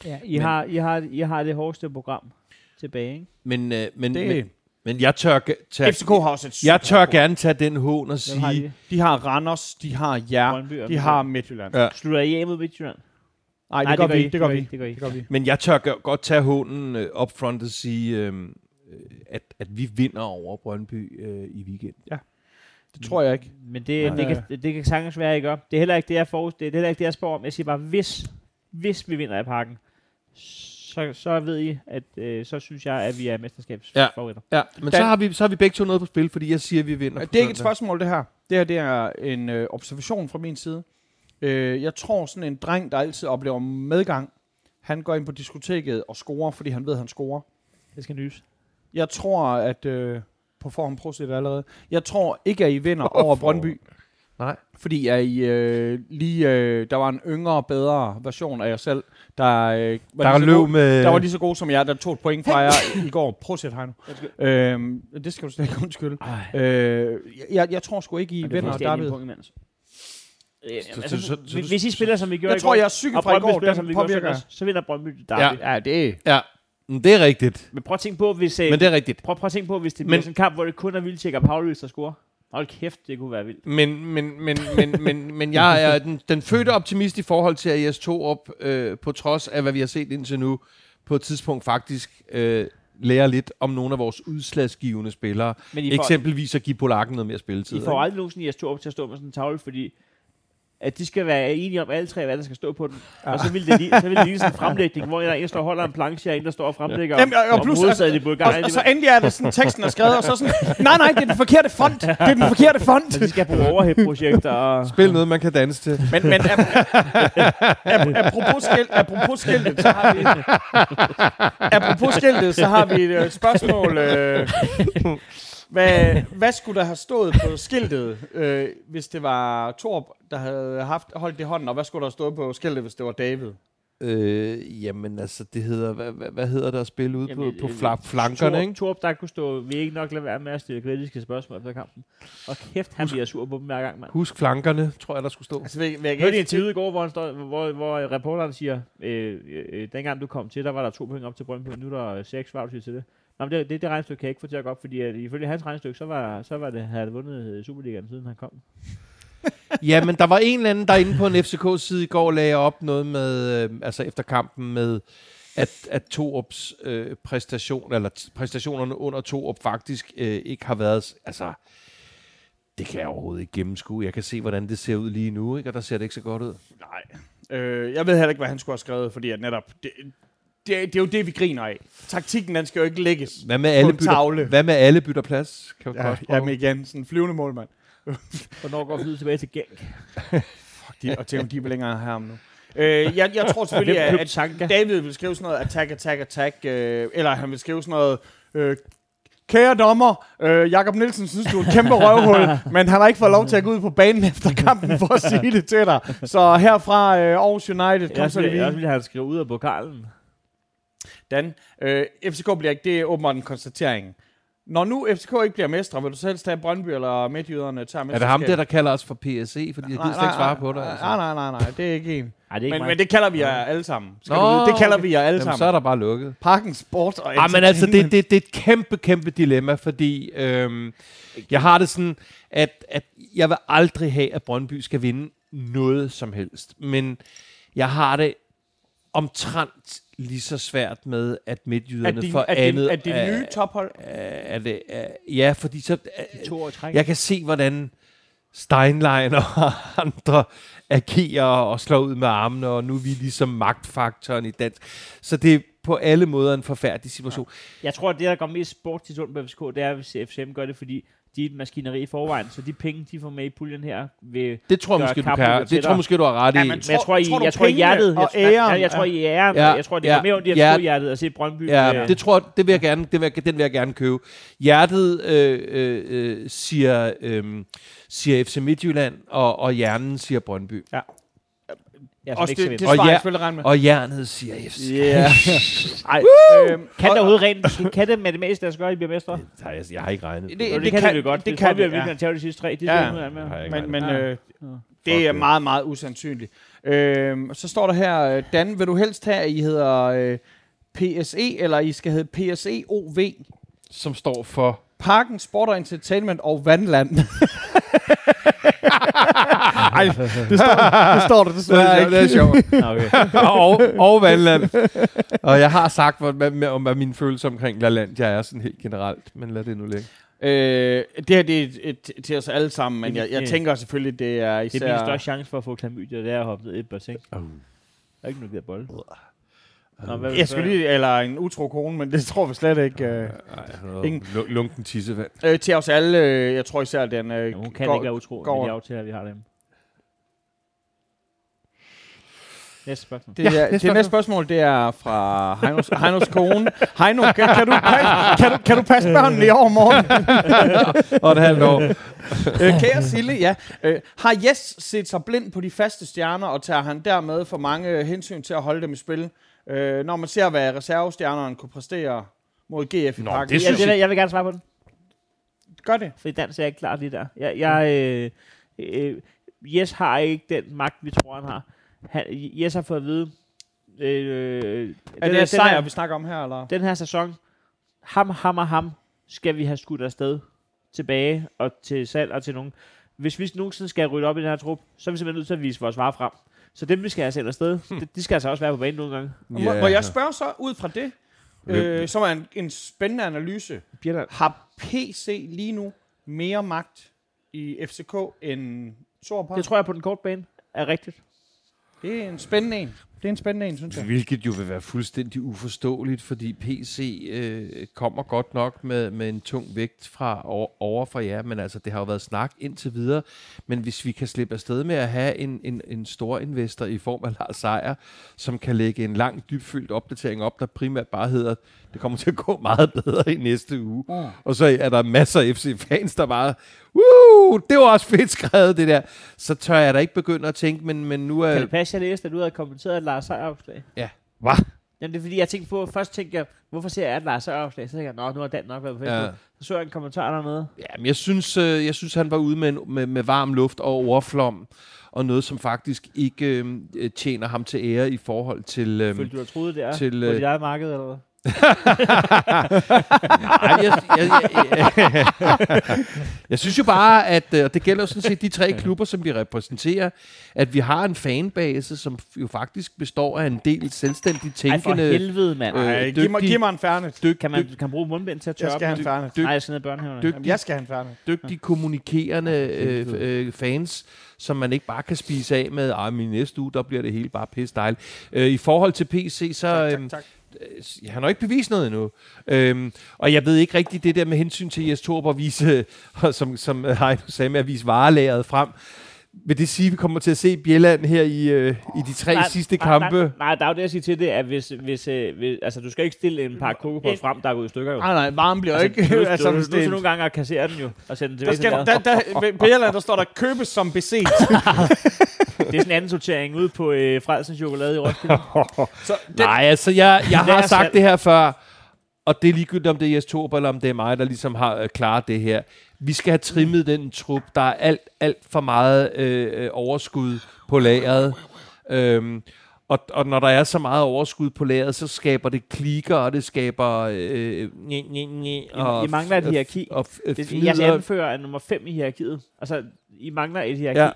Ja, I, Men- har, I, har, I har det hårdeste program tilbage, ikke? Men, øh, men, Det- men, men jeg tør, tage, FCK har også et jeg tør gerne tage den hån og Hvem har sige, de? De har Randers, de har Jer, Brøndby de har Midtjylland. Ja. Slutter I af mod Midtjylland? Nej, det, gør vi, I. det gør vi. Det gør I. Det gør vi. men jeg tør g- godt tage hånden øh, up front og sige, øh, at, at vi vinder over Brøndby øh, i weekenden. Det tror jeg ikke. Men det, Nej. det, kan, det, det kan sagtens være, ikke op. Det er heller ikke det, jeg får. Det er heller ikke det, jeg spår om. Jeg siger bare, hvis, hvis vi vinder i parken, så, så ved I, at øh, så synes jeg, at vi er mesterskabsfavoritter. Ja, men Dan- så har, vi, så har vi begge to noget på spil, fordi jeg siger, at vi vinder. Det er ikke et spørgsmål, det her. Det her det er en øh, observation fra min side. Øh, jeg tror, sådan en dreng, der altid oplever medgang, han går ind på diskoteket og scorer, fordi han ved, at han scorer. Det skal nys. Jeg tror, at... Øh, på forhånd prosit allerede. Jeg tror ikke, at I vinder over Brøndby. Nej. Fordi at I, øh, lige, øh, der var en yngre, bedre version af jer selv, der, øh, var Der er lige så løb god, med... der var lige så god som jeg, der tog et point fra jer i- går. Prosit, Heino. Øhm, det skal du slet ikke undskylde. Ej, Øh, jeg, jeg tror sgu ikke, I vinder, David. Øh, Så- altså, så- så- hvis- så- hvis I spiller, som vi gjorde Jeg i tror, går, jeg psyket og fra i går, spiller, som vi gjorde påvirker. så vinder Brøndby derby. Ja. Ja, det er... Ja, men det er rigtigt. Men prøv at tænke på, hvis, øh, Men det er rigtigt. prøv, prøv at tænke på, hvis det Men- bliver sådan en kamp, hvor det kun er Vildtjek og Paulus, der scorer. Hold kæft, det kunne være vildt. Men, men, men, men, men, men jeg er den, den fødte optimist i forhold til, at IS-2 op, øh, på trods af, hvad vi har set indtil nu, på et tidspunkt faktisk øh, lærer lidt om nogle af vores udslagsgivende spillere. Men I får, Eksempelvis at give Polakken noget mere spilletid. I får aldrig nogensinde IS-2 op til at stå med sådan en tavle, fordi at de skal være enige om alle tre, hvad der skal stå på den. Ja. Og så vil det lige, så vil det lige sådan en fremlægning, hvor der er en, der står og holder en planche, og en, der står og fremlægger Jamen, og- og plus- i Bulgarien. Og, og så endelig er det sådan, teksten er skrevet, og så sådan, nej, nej, det er den forkerte font. Det er den forkerte font. Så de skal bruge overhead-projekter. Og... Spil noget, man kan danse til. Men, men ap- ap- apropos, skil, apropos skiltet, så har vi... Apropos skiltet, så har vi et øh, spørgsmål. Øh, hvad, hvad skulle der have stået på skiltet, øh, hvis det var Torb, der havde haft, holdt det i hånden, og hvad skulle der have stået på skiltet, hvis det var David? Øh, jamen altså, det hedder, hvad, hvad, hvad hedder det at spille ude på, på øh, fla- flankerne, Torp, ikke? Torp, der kunne stå, vi ikke nok lade være med at stille kritiske spørgsmål efter kampen. Og kæft, han bliver sur på dem hver gang, mand. Husk flankerne, tror jeg, der skulle stå. Altså, vil, vil jeg hørte en interview i går, hvor, han står, hvor, hvor reporteren siger, øh, øh, dengang du kom til, der var der to point op til Brøndby, nu er der seks, hvad du sige til det? Nå, men det, det, det regnestykke kan jeg ikke få til at gå op, fordi at, ifølge hans regnestykke, så var, så var det, havde det vundet øh, Superligaen, siden han kom. Ja, men der var en eller anden, der inde på en FCK-side i går lagde op noget med, øh, altså efter kampen med, at, at Torups øh, præstation, eller t- præstationerne under Torup faktisk øh, ikke har været, altså, det kan jeg overhovedet ikke gennemskue. Jeg kan se, hvordan det ser ud lige nu, ikke? og der ser det ikke så godt ud. Nej. Øh, jeg ved heller ikke, hvad han skulle have skrevet, fordi at netop... Det, det, det er jo det, vi griner af. Taktikken, den skal jo ikke lægges. Hvad med alle en bytter, tavle. hvad med alle bytter plads? Kan Ja, jamen igen, sådan en flyvende målmand. Hvornår går vi tilbage til Genk? Fuck, de, og Theo, de er vel længere her om nu. Øh, jeg, jeg tror selvfølgelig, at, at? David vil skrive sådan noget attack, attack, attack, øh, eller han vil skrive sådan noget... Øh, Kære dommer, øh, Jakob Nielsen synes, du er et kæmpe røvhul, men han har ikke fået lov til at gå ud på banen efter kampen for at sige det til dig. Så herfra øh, Aarhus United, kom Jeg så det vil, jeg vi. vil have skrive ud af pokalen. Dan, øh, FCK bliver ikke, det er åbenbart en konstatering. Når nu FCK ikke bliver mestre, vil du selv tage Brøndby eller Midtjyderne tager Er det ham der, der kalder os for PSE? Fordi jeg gider slet ikke svare på det. Nej, Altså. nej, nej, nej, nej, det er ikke en. Nej, det er ikke Men, mig. men det kalder vi jer alle sammen. Skal Nå, du vide. Det kalder okay. vi jer alle Jamen, sammen. så er der bare lukket. Parken Sport og Ah, men altså, det, det, det er et kæmpe, kæmpe dilemma, fordi øhm, jeg har det sådan, at, at jeg vil aldrig have, at Brøndby skal vinde noget som helst. Men jeg har det omtrent lige så svært med, at er midtjyderne det, for er andet... det, er det nye tophold? er, er det, er, ja, fordi så... Er, to år træk. jeg kan se, hvordan Steinlein og andre agerer og slår ud med armene, og nu er vi ligesom magtfaktoren i dansk. Så det er på alle måder en forfærdelig situation. Jeg tror, at det, der går mest sport til på FCK, det er, hvis FCM gør det, fordi de er et maskineri i forvejen, så de penge, de får med i puljen her, vil... Det tror jeg måske, du kan. Det tror måske, du har ret i. Ja, men Men jeg tror, I, tror jeg tror i hjertet, og jeg, jeg, æren jeg, jeg tror i æren, Ja, jeg tror, det ja, går mere ondt i ja. FCK-hjertet at se Brøndby. Ja, øh, det tror det vil jeg gerne, det vil jeg, den vil jeg gerne købe. Hjertet øh, øh, siger, øh, siger FC Midtjylland, og, og hjernen siger Brøndby. jeg som Også ikke det, vinde. det Og ja- regne med. Og hjernet siger FC. Yeah. Ej, øhm, Kan det overhovedet rent, kan det matematisk lade sig gøre, at I bliver mestre? Det jeg, jeg har ikke regnet. Det- Det, det det, kan kan- det godt. det Det, kan vi, det, at vi ja. kan tage de sidste tre. Det Ja. skal ja. med. men, men Ja. øh, Ja. det er det. meget, meget usandsynligt. Øhm, så står der her, øh, Dan, vil du helst have, at I hedder øh, PSE, eller I skal hedde PSE OV? Som står for... Parken, Sport og Entertainment og Vandland. Ej, det står, det står der desværre ikke. det er sjovt. Okay. og, og Vandland. Og jeg har sagt, hvad, hvad, hvad, hvad min følelse omkring LaLandia er sådan helt generelt, men lad det nu ligge. Øh, det her det er et, et, til os alle sammen, men Det- jeg, jeg det- tænker selvfølgelig, det er Det især... er min største chance for at få klamydia, det er at hoppe ned i et bassin. Uh. Der er ikke noget, der bold. Nå, hvad Jeg skulle lige, eller en utro kone, men det tror vi slet ikke. Øh. Ej, Ingen- lunken tissevand. Øh, til os alle, øh, jeg tror især, den øh, Ja, hun kan går, ikke være utro går- med de aftaler, vi har dem. Næste spørgsmål. Det, ja, det næste spørgsmål, det er fra Heinos, Heinos kone. Heino, kan, kan, du passe, kan, du, kan du passe børnene i overmorgen? Og et halvt år. øh, kære Sille, ja. Øh, har Jes set sig blind på de faste stjerner, og tager han dermed for mange hensyn til at holde dem i spil? Øh, når man ser, hvad reservestjernerne kunne præstere mod GF i Nå, parken. det Ja, det, der- jeg vil gerne svare på den, Gør det. for i dans er jeg ikke klar lige der. Jeg, jeg, øh, øh, Jes har ikke den magt, vi tror, han har. Han, Jes har fået at vide, øh, Er den det her- sejr, den vi snakker om her, eller? den her sæson, ham, ham og ham, skal vi have skudt afsted tilbage og til salg og til nogen. Hvis vi nogensinde skal rydde op i den her trup, så er vi simpelthen nødt til at vise vores varer frem. Så dem, vi skal have sendt afsted, de, de skal altså også være på banen nogle gange. Må, må jeg spørge så ud fra det, øh, som er en, en spændende analyse. Der, Har PC lige nu mere magt i FCK end Sorpa? det tror jeg på den korte bane er rigtigt. Det er en spændende en. Det er en spændende en, synes jeg. Hvilket jo vil være fuldstændig uforståeligt, fordi PC øh, kommer godt nok med, med en tung vægt fra over, fra jer, men altså det har jo været snak indtil videre. Men hvis vi kan slippe afsted med at have en, en, en stor investor i form af Lars Seier, som kan lægge en lang, dybfyldt opdatering op, der primært bare hedder, det kommer til at gå meget bedre i næste uge. Mm. Og så er der masser af FC-fans, der bare, Woo, det var også fedt skrevet, det der. Så tør jeg da ikke begynde at tænke, men, men nu er... Kan det passe, jeg læste, at du havde kommenteret et Lars Seier opslag? Hvad? Jamen, det er fordi, jeg tænkte på, først tænkte jeg, hvorfor ser jeg et Lars Seier opslag? Så tænkte jeg, nå, nu har Dan nok været på Facebook. Ja. Ja. Så så jeg en kommentar dernede. Ja, men jeg synes, øh, jeg synes han var ude med, en, med, med varm luft og overflom, og noget, som faktisk ikke øh, tjener ham til ære i forhold til... Øh, Følte du, at troede, det er til, til, på øh, dit eget marked, eller hvad? Nej, jeg, jeg, jeg, jeg, jeg synes jo bare, at øh, og det gælder jo sådan set de tre klubber, som vi repræsenterer, at vi har en fanbase, som jo faktisk består af en del selvstændigt Ej, for tænkende... helvede, mand. Øh, Ej, giv, mig, dygtig- giv mig en færne. dyg, kan, man, kan bruge mundbind til at tørre Jeg skal have en færne. Nej, jeg skal ned i børnehaven. dyg- Jamen, jeg skal have en færne. dygtige kommunikerende øh, øh, fans, som man ikke bare kan spise af med, ej, men i næste uge, der bliver det hele bare pisse dejligt. Øh, I forhold til PC, så... Tak, øhm, tak, tak øh, han har ikke bevist noget endnu. Øhm, og jeg ved ikke rigtigt det der med hensyn til Jes Torp at vise, som, som Heino sagde med at vise varelæret frem. Vil det sige, at vi kommer til at se Bjelland her i, øh, i de tre nej, sidste kampe? Nej, nej, der er jo det at sige til det, at hvis, hvis, øh, hvis altså, du skal ikke stille en par kokopop frem, der er gået i stykker jo. Nej, nej, varmen bliver Altså, ikke... du, du, altså, du, du, du, du, det, nogle gange at kassere den jo, og sende den der tilbage skal, til der, der, der, på Irland, der står der købes som beset. Det er sådan en anden sortering ude på øh, Frelsens Chokolade i Roskilde. Så den, Nej, altså, jeg, jeg har sagt det her før, og det er ligegyldigt, om det er Jes Torp, eller om det er mig, der ligesom har øh, klaret det her. Vi skal have trimmet den trup. Der er alt, alt for meget øh, øh, overskud på lageret. Øhm, og, og når der er så meget overskud på lageret, så skaber det klikker, og det skaber... Øh, nye, nye, nye, og, I mangler et hierarki. Og, og, Det, jeg anfører er nummer 5 i hierarkiet. Altså, I mangler et hierarki. Ja,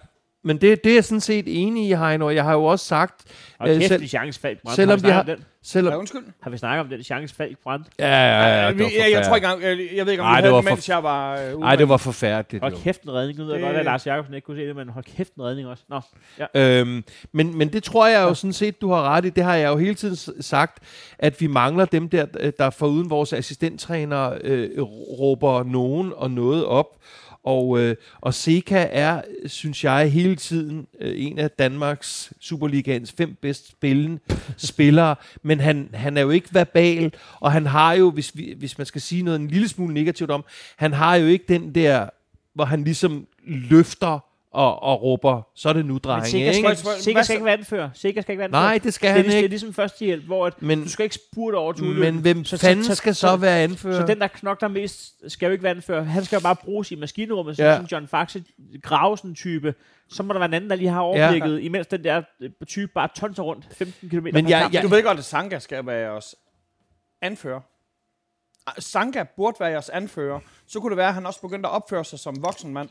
men det, det er jeg sådan set enig i, Heino. Jeg har jo også sagt, Og Øh, kæft, selv- de chance faldt brændt. selvom har vi vi snakket har- om den? selvom... ja, undskyld. Har vi snakket om den chance faldt brændt? Ja, ja, ja, jeg, det var jeg, jeg, tror ikke engang, jeg, jeg ved ikke, om Ej, vi det havde var det, mens jeg var øh, ude. Ej, det var forfærdeligt. Hold kæft en redning. Nu ved jeg godt, at Lars Jakobsen ikke kunne se det, men hold kæft en redning også. Nå, Øhm, men, men det tror jeg jo sådan set, du har ret i. Det har jeg jo hele tiden sagt, at vi mangler dem der, øh, der foruden vores assistenttræner øh, råber nogen og noget op. Og, øh, og Seca er, synes jeg, hele tiden øh, en af Danmarks Superligaens fem bedst spillende spillere. Men han, han er jo ikke verbal, og han har jo, hvis, vi, hvis man skal sige noget en lille smule negativt om, han har jo ikke den der, hvor han ligesom løfter og, og råber, så er det nu, men drenge. Sikker ikke? skal, Hvad- Sikker skal ikke være anfører. Sikker skal ikke være anfører. Nej, det skal det, er, han lig- det er ikke. ligesom førstehjælp, hvor at Men, du skal ikke spurte over til men hvem Så- så, så- fanden så- skal så- så være anfører? Så den, der knokler mest, skal jo ikke være anfører. Han skal jo bare bruges i maskinrummet, Ja. ja. som John Faxe Gravesen-type. Så må der være en anden, der lige har overblikket, ja. imens den der øh, type bare tonser rundt 15 km Men jeg- jeg- Du ved godt, at Sanka skal være jeres anfører. Ah, Sanka burde være jeres anfører. Så kunne det være, at han også begyndte at opføre sig som voksen mand.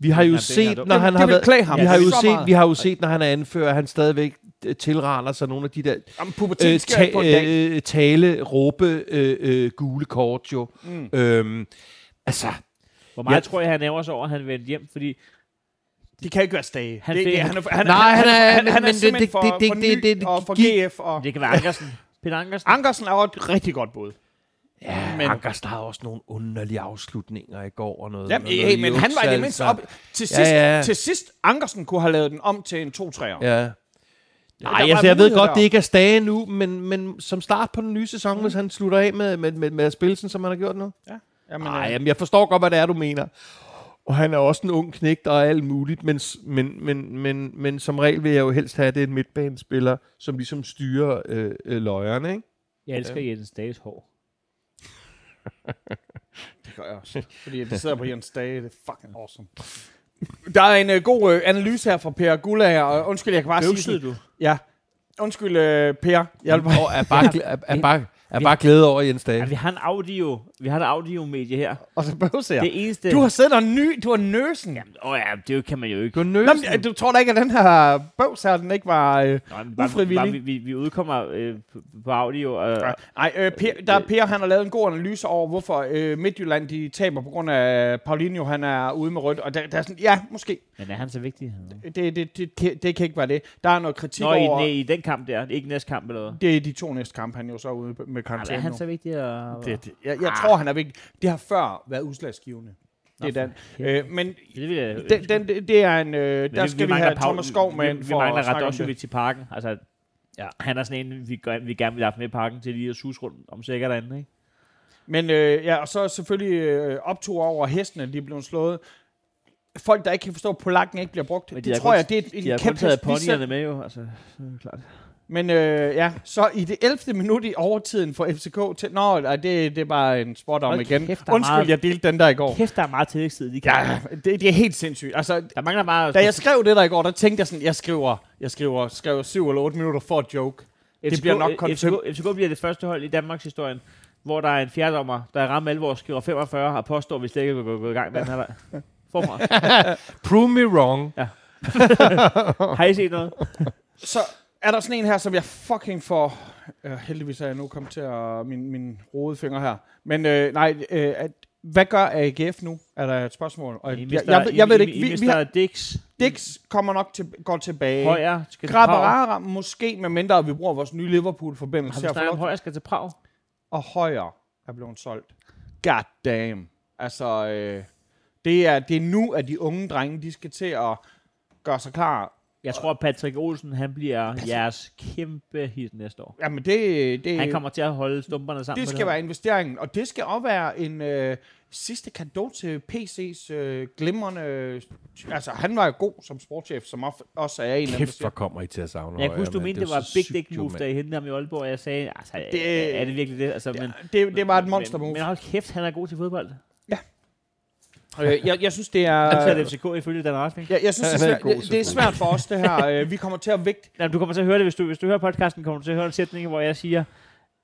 Vi har jo Jamen, det set, når Det- han det har været... ham. Vi har jo set, vi har jo set, når han er anfører, at han stadigvæk øh, tilraner sig nogle af de der Jamen, øh, ta- øh, tale, råbe, øh, øh, gule kort jo. Mm. Øhm, altså, Hvor meget Ja. tror jeg, han ærger sig over, at han vendte hjem, fordi Det kan ikke være stage. Han det, det, han, han, Nej, han, han er- han, han er men det- simpelthen det- for, det- for det- ny det- det- og for GF. Og det kan være Ankersen. Peter Ankersen. Ankersen er jo et rigtig godt bud. Ja, Men- men, Ankersen havde også nogle underlige afslutninger i går og noget. Jamen, noget hey, men han var i det mindste altså. op. Til Ja, sidst, ja. til sidst Ankersen kunne have lavet den om til en 2 3 Ja. Der Nej, altså, jeg ved godt, der. det ikke er stage nu, men, men som start på den nye sæson, mm. hvis han slutter af med, med, med, med at spille sådan, som han har gjort nu. Jamen, Nej, øh, jamen, jeg forstår godt, hvad det er, du mener. Og han er også en ung knægt og alt muligt, men, men, men, men, men som regel vil jeg jo helst have, at det er en midtbanespiller, som ligesom styrer øh, øh, løjerne, ikke? Jeg elsker Jens Dages hår. det gør jeg også. Fordi det sidder på Jens Dage. Det er fucking awesome. Der er en uh, god uh, analyse her fra Per Gullager, og undskyld, jeg kan bare sige Bøvsede sådan, du? Ja. Undskyld, uh, Per. Jeg vil bare, Og er bare, er, er bare, er bare glæde over Jens Dage. Ja, vi har en audio, vi har et audio-medie her. og så bøvser jeg. Det eneste... Du har siddet og ny, du har nøsen. Jamen, åh ja, det kan man jo ikke. Du er Nå, nøsen. men, du tror da ikke, at den her bøvs her, den ikke var... Øh, Nå, men ufrivillig. bare, vi, vi, vi udkommer øh, på, audio, og, Nej, øh, per, der er Per, han har lavet en god analyse over, hvorfor øh, Midtjylland de taber på grund af Paulinho, han er ude med rødt. Og der, der er sådan, ja, måske. men er han så vigtig? Det, det, det, det, det kan ikke være det. Der er noget kritik Nå, i, over... den, i den kamp der, ikke næste kamp eller hvad? Det er de to næste kampe, han jo så ude med Jamen, karantæne er han så vigtig? Og, Det, det, jeg, jeg Ah. tror, han er vigtig. Det har før været udslagsgivende. Det er den. Øh, men det jeg, den, den, det, det er en... Øh, der skal vi, mangler have Paul- Thomas Skov med vi, vi for mangler at det. Radosovic i parken. Altså, ja. han er sådan en, vi, gør, vi gerne vil have med i parken til lige at sus rundt om sikkert andet, ikke? Men øh, ja, og så selvfølgelig øh, optur over at hestene, de er blevet slået. Folk, der ikke kan forstå, at polakken ikke bliver brugt, Men det, de har tror kun- jeg, det er en De har kun kæmpe taget vi ponyerne med jo, altså, så det klart. Men øh, ja, så i det 11. minut i overtiden for FCK til... Nå, nej, det, det er bare en spot om igen. kæft, Undskyld, meget- jeg delte den der i går. Kæft, der er meget tillægstid, de kan. Ja, det, det er helt sindssygt. Altså, Der mangler bare... da jeg skrev det der i går, der tænkte jeg sådan, jeg skriver, jeg skriver, skriver 7 eller 8 minutter for et joke. det bliver nok koncept. FCK, FCK bliver det første hold i Danmarks historien, hvor der er en fjerdommer, der rammer alvor, skriver 45 og påstår, hvis det ikke er gået, gået i gang med den her. Prove me wrong. Har I set noget? Så er der sådan en her, som jeg fucking får... Øh, heldigvis er jeg nu kommet til at min, min rode finger her. Men øh, nej, øh, at, hvad gør AGF nu? Er der et spørgsmål? Og I jeg, mister, jeg, ved- jeg ved det I, ikke. I, Vi, I vi har, Dix, Dix kommer nok til, går tilbage. Højer skal til Prag. Måske, med mindre vi bruger vores nye Har Liverpool-forbindelse. vi her for snakket om Højer skal til Prag? Og Højer er blevet solgt. God damn. Altså, øh, det, er, det er nu, at de unge drenge, de skal til at gøre sig klar. Jeg tror, Patrick Olsen, han bliver jeres kæmpe hit næste år. Jamen, det, det, Han kommer til at holde stumperne sammen. det skal her. være investeringen. Og det skal også være en øh, sidste kado til PC's øh, glimrende... Øh, altså, han var jo god som sportschef, som også er en af dem, der Kæft, hvor kommer I til at savne Jeg Højer, huske, du mente, er det var big dick move, da I hentede ham i Aalborg, og jeg sagde, altså, Det- det, er det virkelig det? Altså, men, det, det var et monster men, move. men hold kæft, han er god til fodbold. Øh, jeg, jeg synes, det er... tager FCK ifølge den retning. Jeg, jeg synes, det er, svært, det, det er svært for os, det her. Øh, Vi kommer til at vægte... Nej, du kommer til at høre det, hvis du, hvis du hører podcasten, kommer du til at høre en sætning, hvor jeg siger,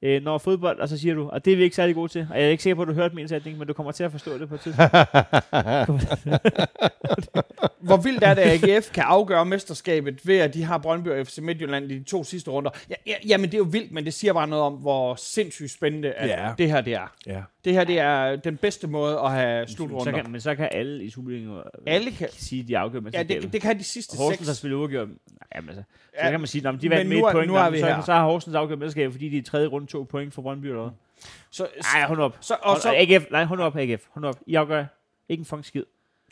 øh, når fodbold, og så siger du, og det er vi ikke særlig gode til. Og jeg er ikke sikker på, at du hørte min sætning, men du kommer til at forstå det på et tidspunkt. Hvor vildt er det, at AGF kan afgøre mesterskabet ved, at de har Brøndby og FC Midtjylland i de to sidste runder? Ja, ja, jamen, det er jo vildt, men det siger bare noget om, hvor sindssygt spændende at Ja. det her det er. Ja. Det her det er den bedste måde at have så slutrunder. kan, men så kan alle i Superligaen øh, Alle kan- sige, at de afgør Ja, med det, det kan de sidste Horsens har seks. spillet uafgjort. Jamen, altså, så Ja, kan man sige, at de men vandt med nu et er- point, nu er vi så, så har Horsens afgjort mesterskabet, fordi de i tredje runde to point for Brøndby eller hvad. Så, Nej, hold op. så, og Hold, så, AGF, nej, hold op, AGF. Hold op. I afgør ikke en fucking skid.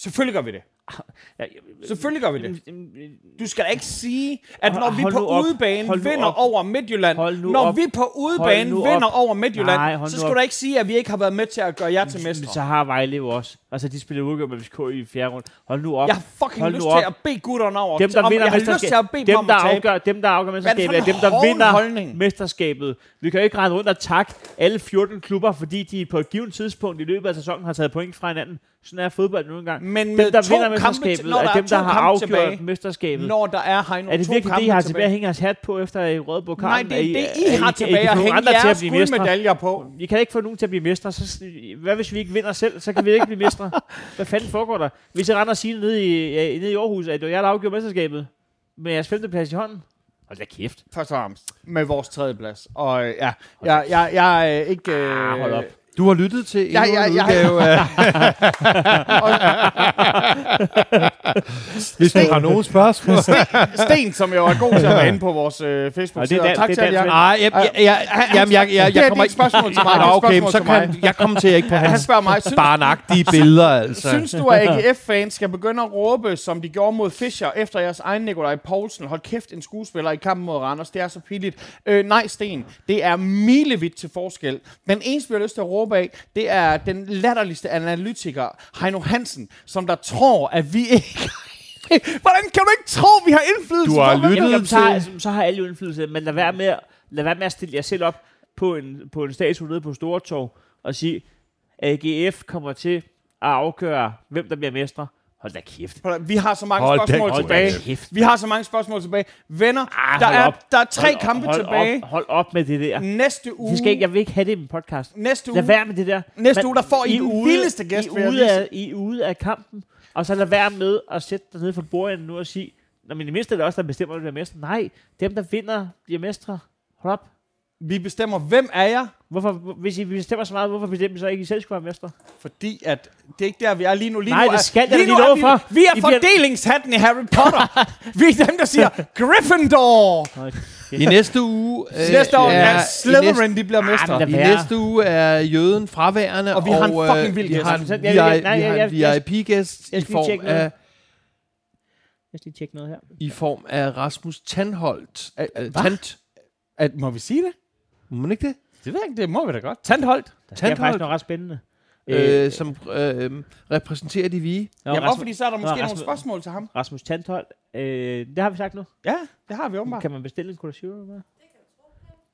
selvfølgelig gør vi det. Ja, Selvfølgelig gør vi det. Du skal da ikke sige, at Hold- når vi på op. udebane vinder op. over Midtjylland, når op. vi på udebane vinder op. over Midtjylland, Nej, så skal du da ikke sige, at vi ikke har været med til at gøre jer til mestre. Så har Vejle jo også. Altså, de spiller uafgjort med FCK i fjerde runde. Hold nu op. Jeg har fucking Hold lyst nu til op. at bede gutterne over. Dem, der om, vinder jeg har lyst til mesterskabet, at bede dem dem, der afgør, dem, der afgør mesterskabet, er dem, der vinder holdning? mesterskabet. Vi kan jo ikke rende rundt og takke alle 14 klubber, fordi de på et givet tidspunkt i løbet af sæsonen har taget point fra hinanden. Sådan er fodbold nu engang. Men Dem, der vinder mesterskabet, til- er er dem, der har afgjort tilbage. mesterskabet. Når der er Heino Er det virkelig det, I har tilbage at hænge jeres hat på efter I røde på Nej, det er det, I har tilbage at hænge andre til at jeres guldmedaljer på. Vi kan ikke få nogen til at blive mestre. Så, hvad hvis vi ikke vinder selv? Så kan vi ikke blive mestre. Mestre. Hvad fanden foregår der? Hvis jeg render og siger nede i, ja, nede i Aarhus, at det var jeg, der afgjorde mesterskabet med jeres femteplads i hånden. Hold da kæft. Først og fremmest med vores tredje plads. Og øh, ja, jeg, jeg, jeg er ikke... Øh, Ah, hold op. Du har lyttet til Ja, endnu ja, en ja. udgave. Hvis du har nogle spørgsmål. Sten, som jo er god til at være inde på vores øh, facebook Og det er Tak det til er jer. Nej, jeg, jeg, jeg, jeg, jeg, jeg, jeg kommer dit spørgsmål til mig. Nå, okay, spørgsmål så til kan jeg ikke på Han hans spørger mig, synes, barnagtige billeder, altså. Synes du, at AGF-fans skal begynde at råbe, som de gjorde mod Fischer, efter jeres egen Nikolaj Poulsen? Hold kæft, en skuespiller i kampen mod Randers. Det er så pinligt. Øh, nej, Sten. Det er milevidt til forskel. Den eneste, vi har lyst til at råbe af, det er den latterligste analytiker, Heino Hansen, som der tror, at vi ikke... Hvordan kan du ikke tro, vi har indflydelse Du har på, lyttet Jamen, jamen, så, har, så har alle jo indflydelse, men lad være med, at- lad være med at stille jer selv op på en, på en statue nede på Stortorv og sige, AGF kommer til at afgøre, hvem der bliver mestre. Hold da kæft. Vi har så mange Hold da- spørgsmål hold tilbage. da kæft. Vi har så mange spørgsmål tilbage. Venner, Ah, der, hold er, op. der er tre Hold kampe hold tilbage. Op, hold op med det der. Næste uge, Det skal ikke, jeg vil ikke have det i min podcast. næste Lad uge, være med det der. næste uge, der får I, I den ude- vildeste gæst. I ude af, I ude af kampen, og så lad være med at sætte dig nede for bordenden nu og sige, Nå, men i det mindste er det også, der bestemmer, at du bliver mestre. Nej, dem, der vinder, bliver mestre. Hold op. Vi bestemmer, hvem er jeg? Hvorfor, hvis I bestemmer så meget, hvorfor bestemmer I så ikke, I selv skulle være mestre? Fordi at det er ikke der, vi er lige nu. Lige Nej, nu det skal jeg lige lige love vi, for. Vi er I bliver- fordelingshatten i Harry Potter. vi er dem, der siger Gryffindor. I næste uge... øh, Næste år er- i Slytherin, de bliver mestre. I næste uge er jøden fraværende, Og vi har en og, fucking øh, vild vi gæst. vi har, vi en VIP-gæst i form af Jeg skal lige tjekke noget her. i form af Rasmus Tandholt. Øh, Øh, hvad? Tant. At, må vi sige det? Må man ikke det? Det ved jeg ikke, det må vi da godt. Tandholdt. Der sker Tandholt. faktisk noget ret spændende. Øh, som øh, repræsenterer de vi. Nå, Ja, Rasmus, hvorfor? Fordi så er der Nå, måske nogle Rasmus- spørgsmål til ham. Rasmus Tandholt. Øh, det har vi sagt nu. Ja, det har vi åbenbart. Kan man bestille en Cola Zero med?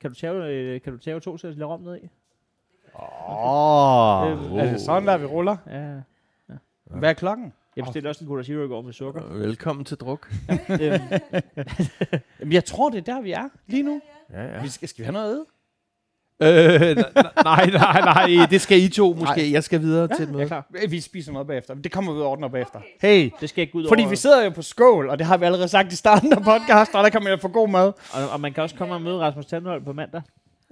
Kan du tage, øh, kan du tage to lave om ned i? Åh, Øhm, er det sådan, der vi ruller? Ja. Hvad er klokken? Jeg bestilte også en Cola Zero i går med sukker. Velkommen til druk. øhm, Jamen, jeg tror, det er der, vi er lige nu. Ja, ja. Vi skal, skal vi have noget at æde? Øh, nej, nej, nej, det skal I to måske. Jeg skal videre til et jeg er møde. klar. Øh, Vi spiser noget bagefter. Det kommer vi ud og ordner bagefter. Hey, Det skal ikke ud fordi over. vi sidder jo på skål, og det har vi allerede sagt i starten af podcasten, og der kan man jo få god mad. Og, og man kan også komme og møde Rasmus Tandholt på mandag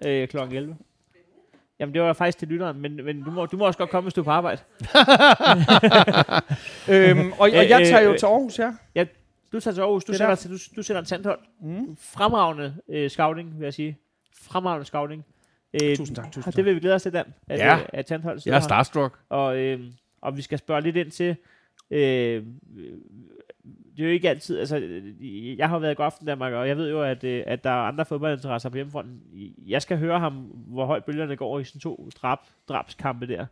øh, kl. 11. Jamen, det var faktisk til lytteren, men, men du, må, du må også godt komme, hvis du er på arbejde. øhm, og, og Øh, jeg tager jo øh, til Aarhus, ja. Du tager til Aarhus, du Det er sætter, der. du, du sætter en Tandholt. Mm. Fremragende øh, scouting, vil jeg sige. Fremragende scouting. Øh, Tusind tak, tusind tak. Det vil vi glæde os til, Dan. At, Ja. øh, at Tandholt Jeg sidder er her. starstruck. Og, øh, og vi skal spørge lidt ind til, øh, det er jo ikke altid, altså, jeg har været i Godaften Danmark, og jeg ved jo, at, øh, at der er andre fodboldinteresser på hjemmefronten. Jeg skal høre ham, hvor højt bølgerne går i sådan to drab, drabskampe der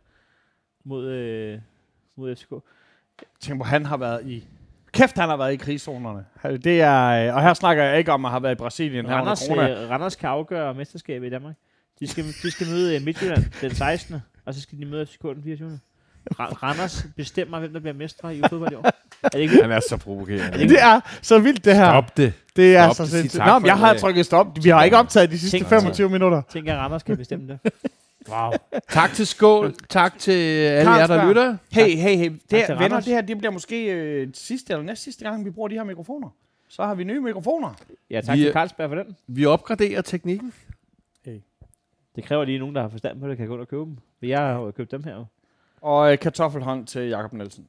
mod, øh, mod FCK. Tænk på, han har været i... Kæft, han har været i krigszonerne. Det er, øh, og her snakker jeg ikke om at have været i Brasilien her Randers, corona. øh, Randers kan afgøre mesterskabet i Danmark. De skal, de skal møde øh, Midtjylland den 16. Og så skal de møde FCK den 24. Ra- Randers bestemmer, hvem der bliver mestre i fodbold i år. Er det ikke Han er så provokerende. Det er så vildt, det her. Stop det. Det er Stop så det. Sindssygt. Nå, men jeg det. har trykket stop. Vi har ikke optaget de sidste Tænk- 25 minutter. Tænker, at Randers kan bestemme det. Wow. Tak til Skål. Tak til alle jer, der lytter. Hey, hey, hey. Det, her, venner, det her det bliver måske øh, sidste eller næst sidste gang, vi bruger de her mikrofoner. Så har vi nye mikrofoner. Ja, tak Vi til er- Carlsberg for den. Vi opgraderer teknikken. Det kræver lige nogen, der har forstand på det, kan gå ud og købe dem. For jeg har jo købt dem her. jo. Og øh, kartoffelhånd til Jakob Nielsen.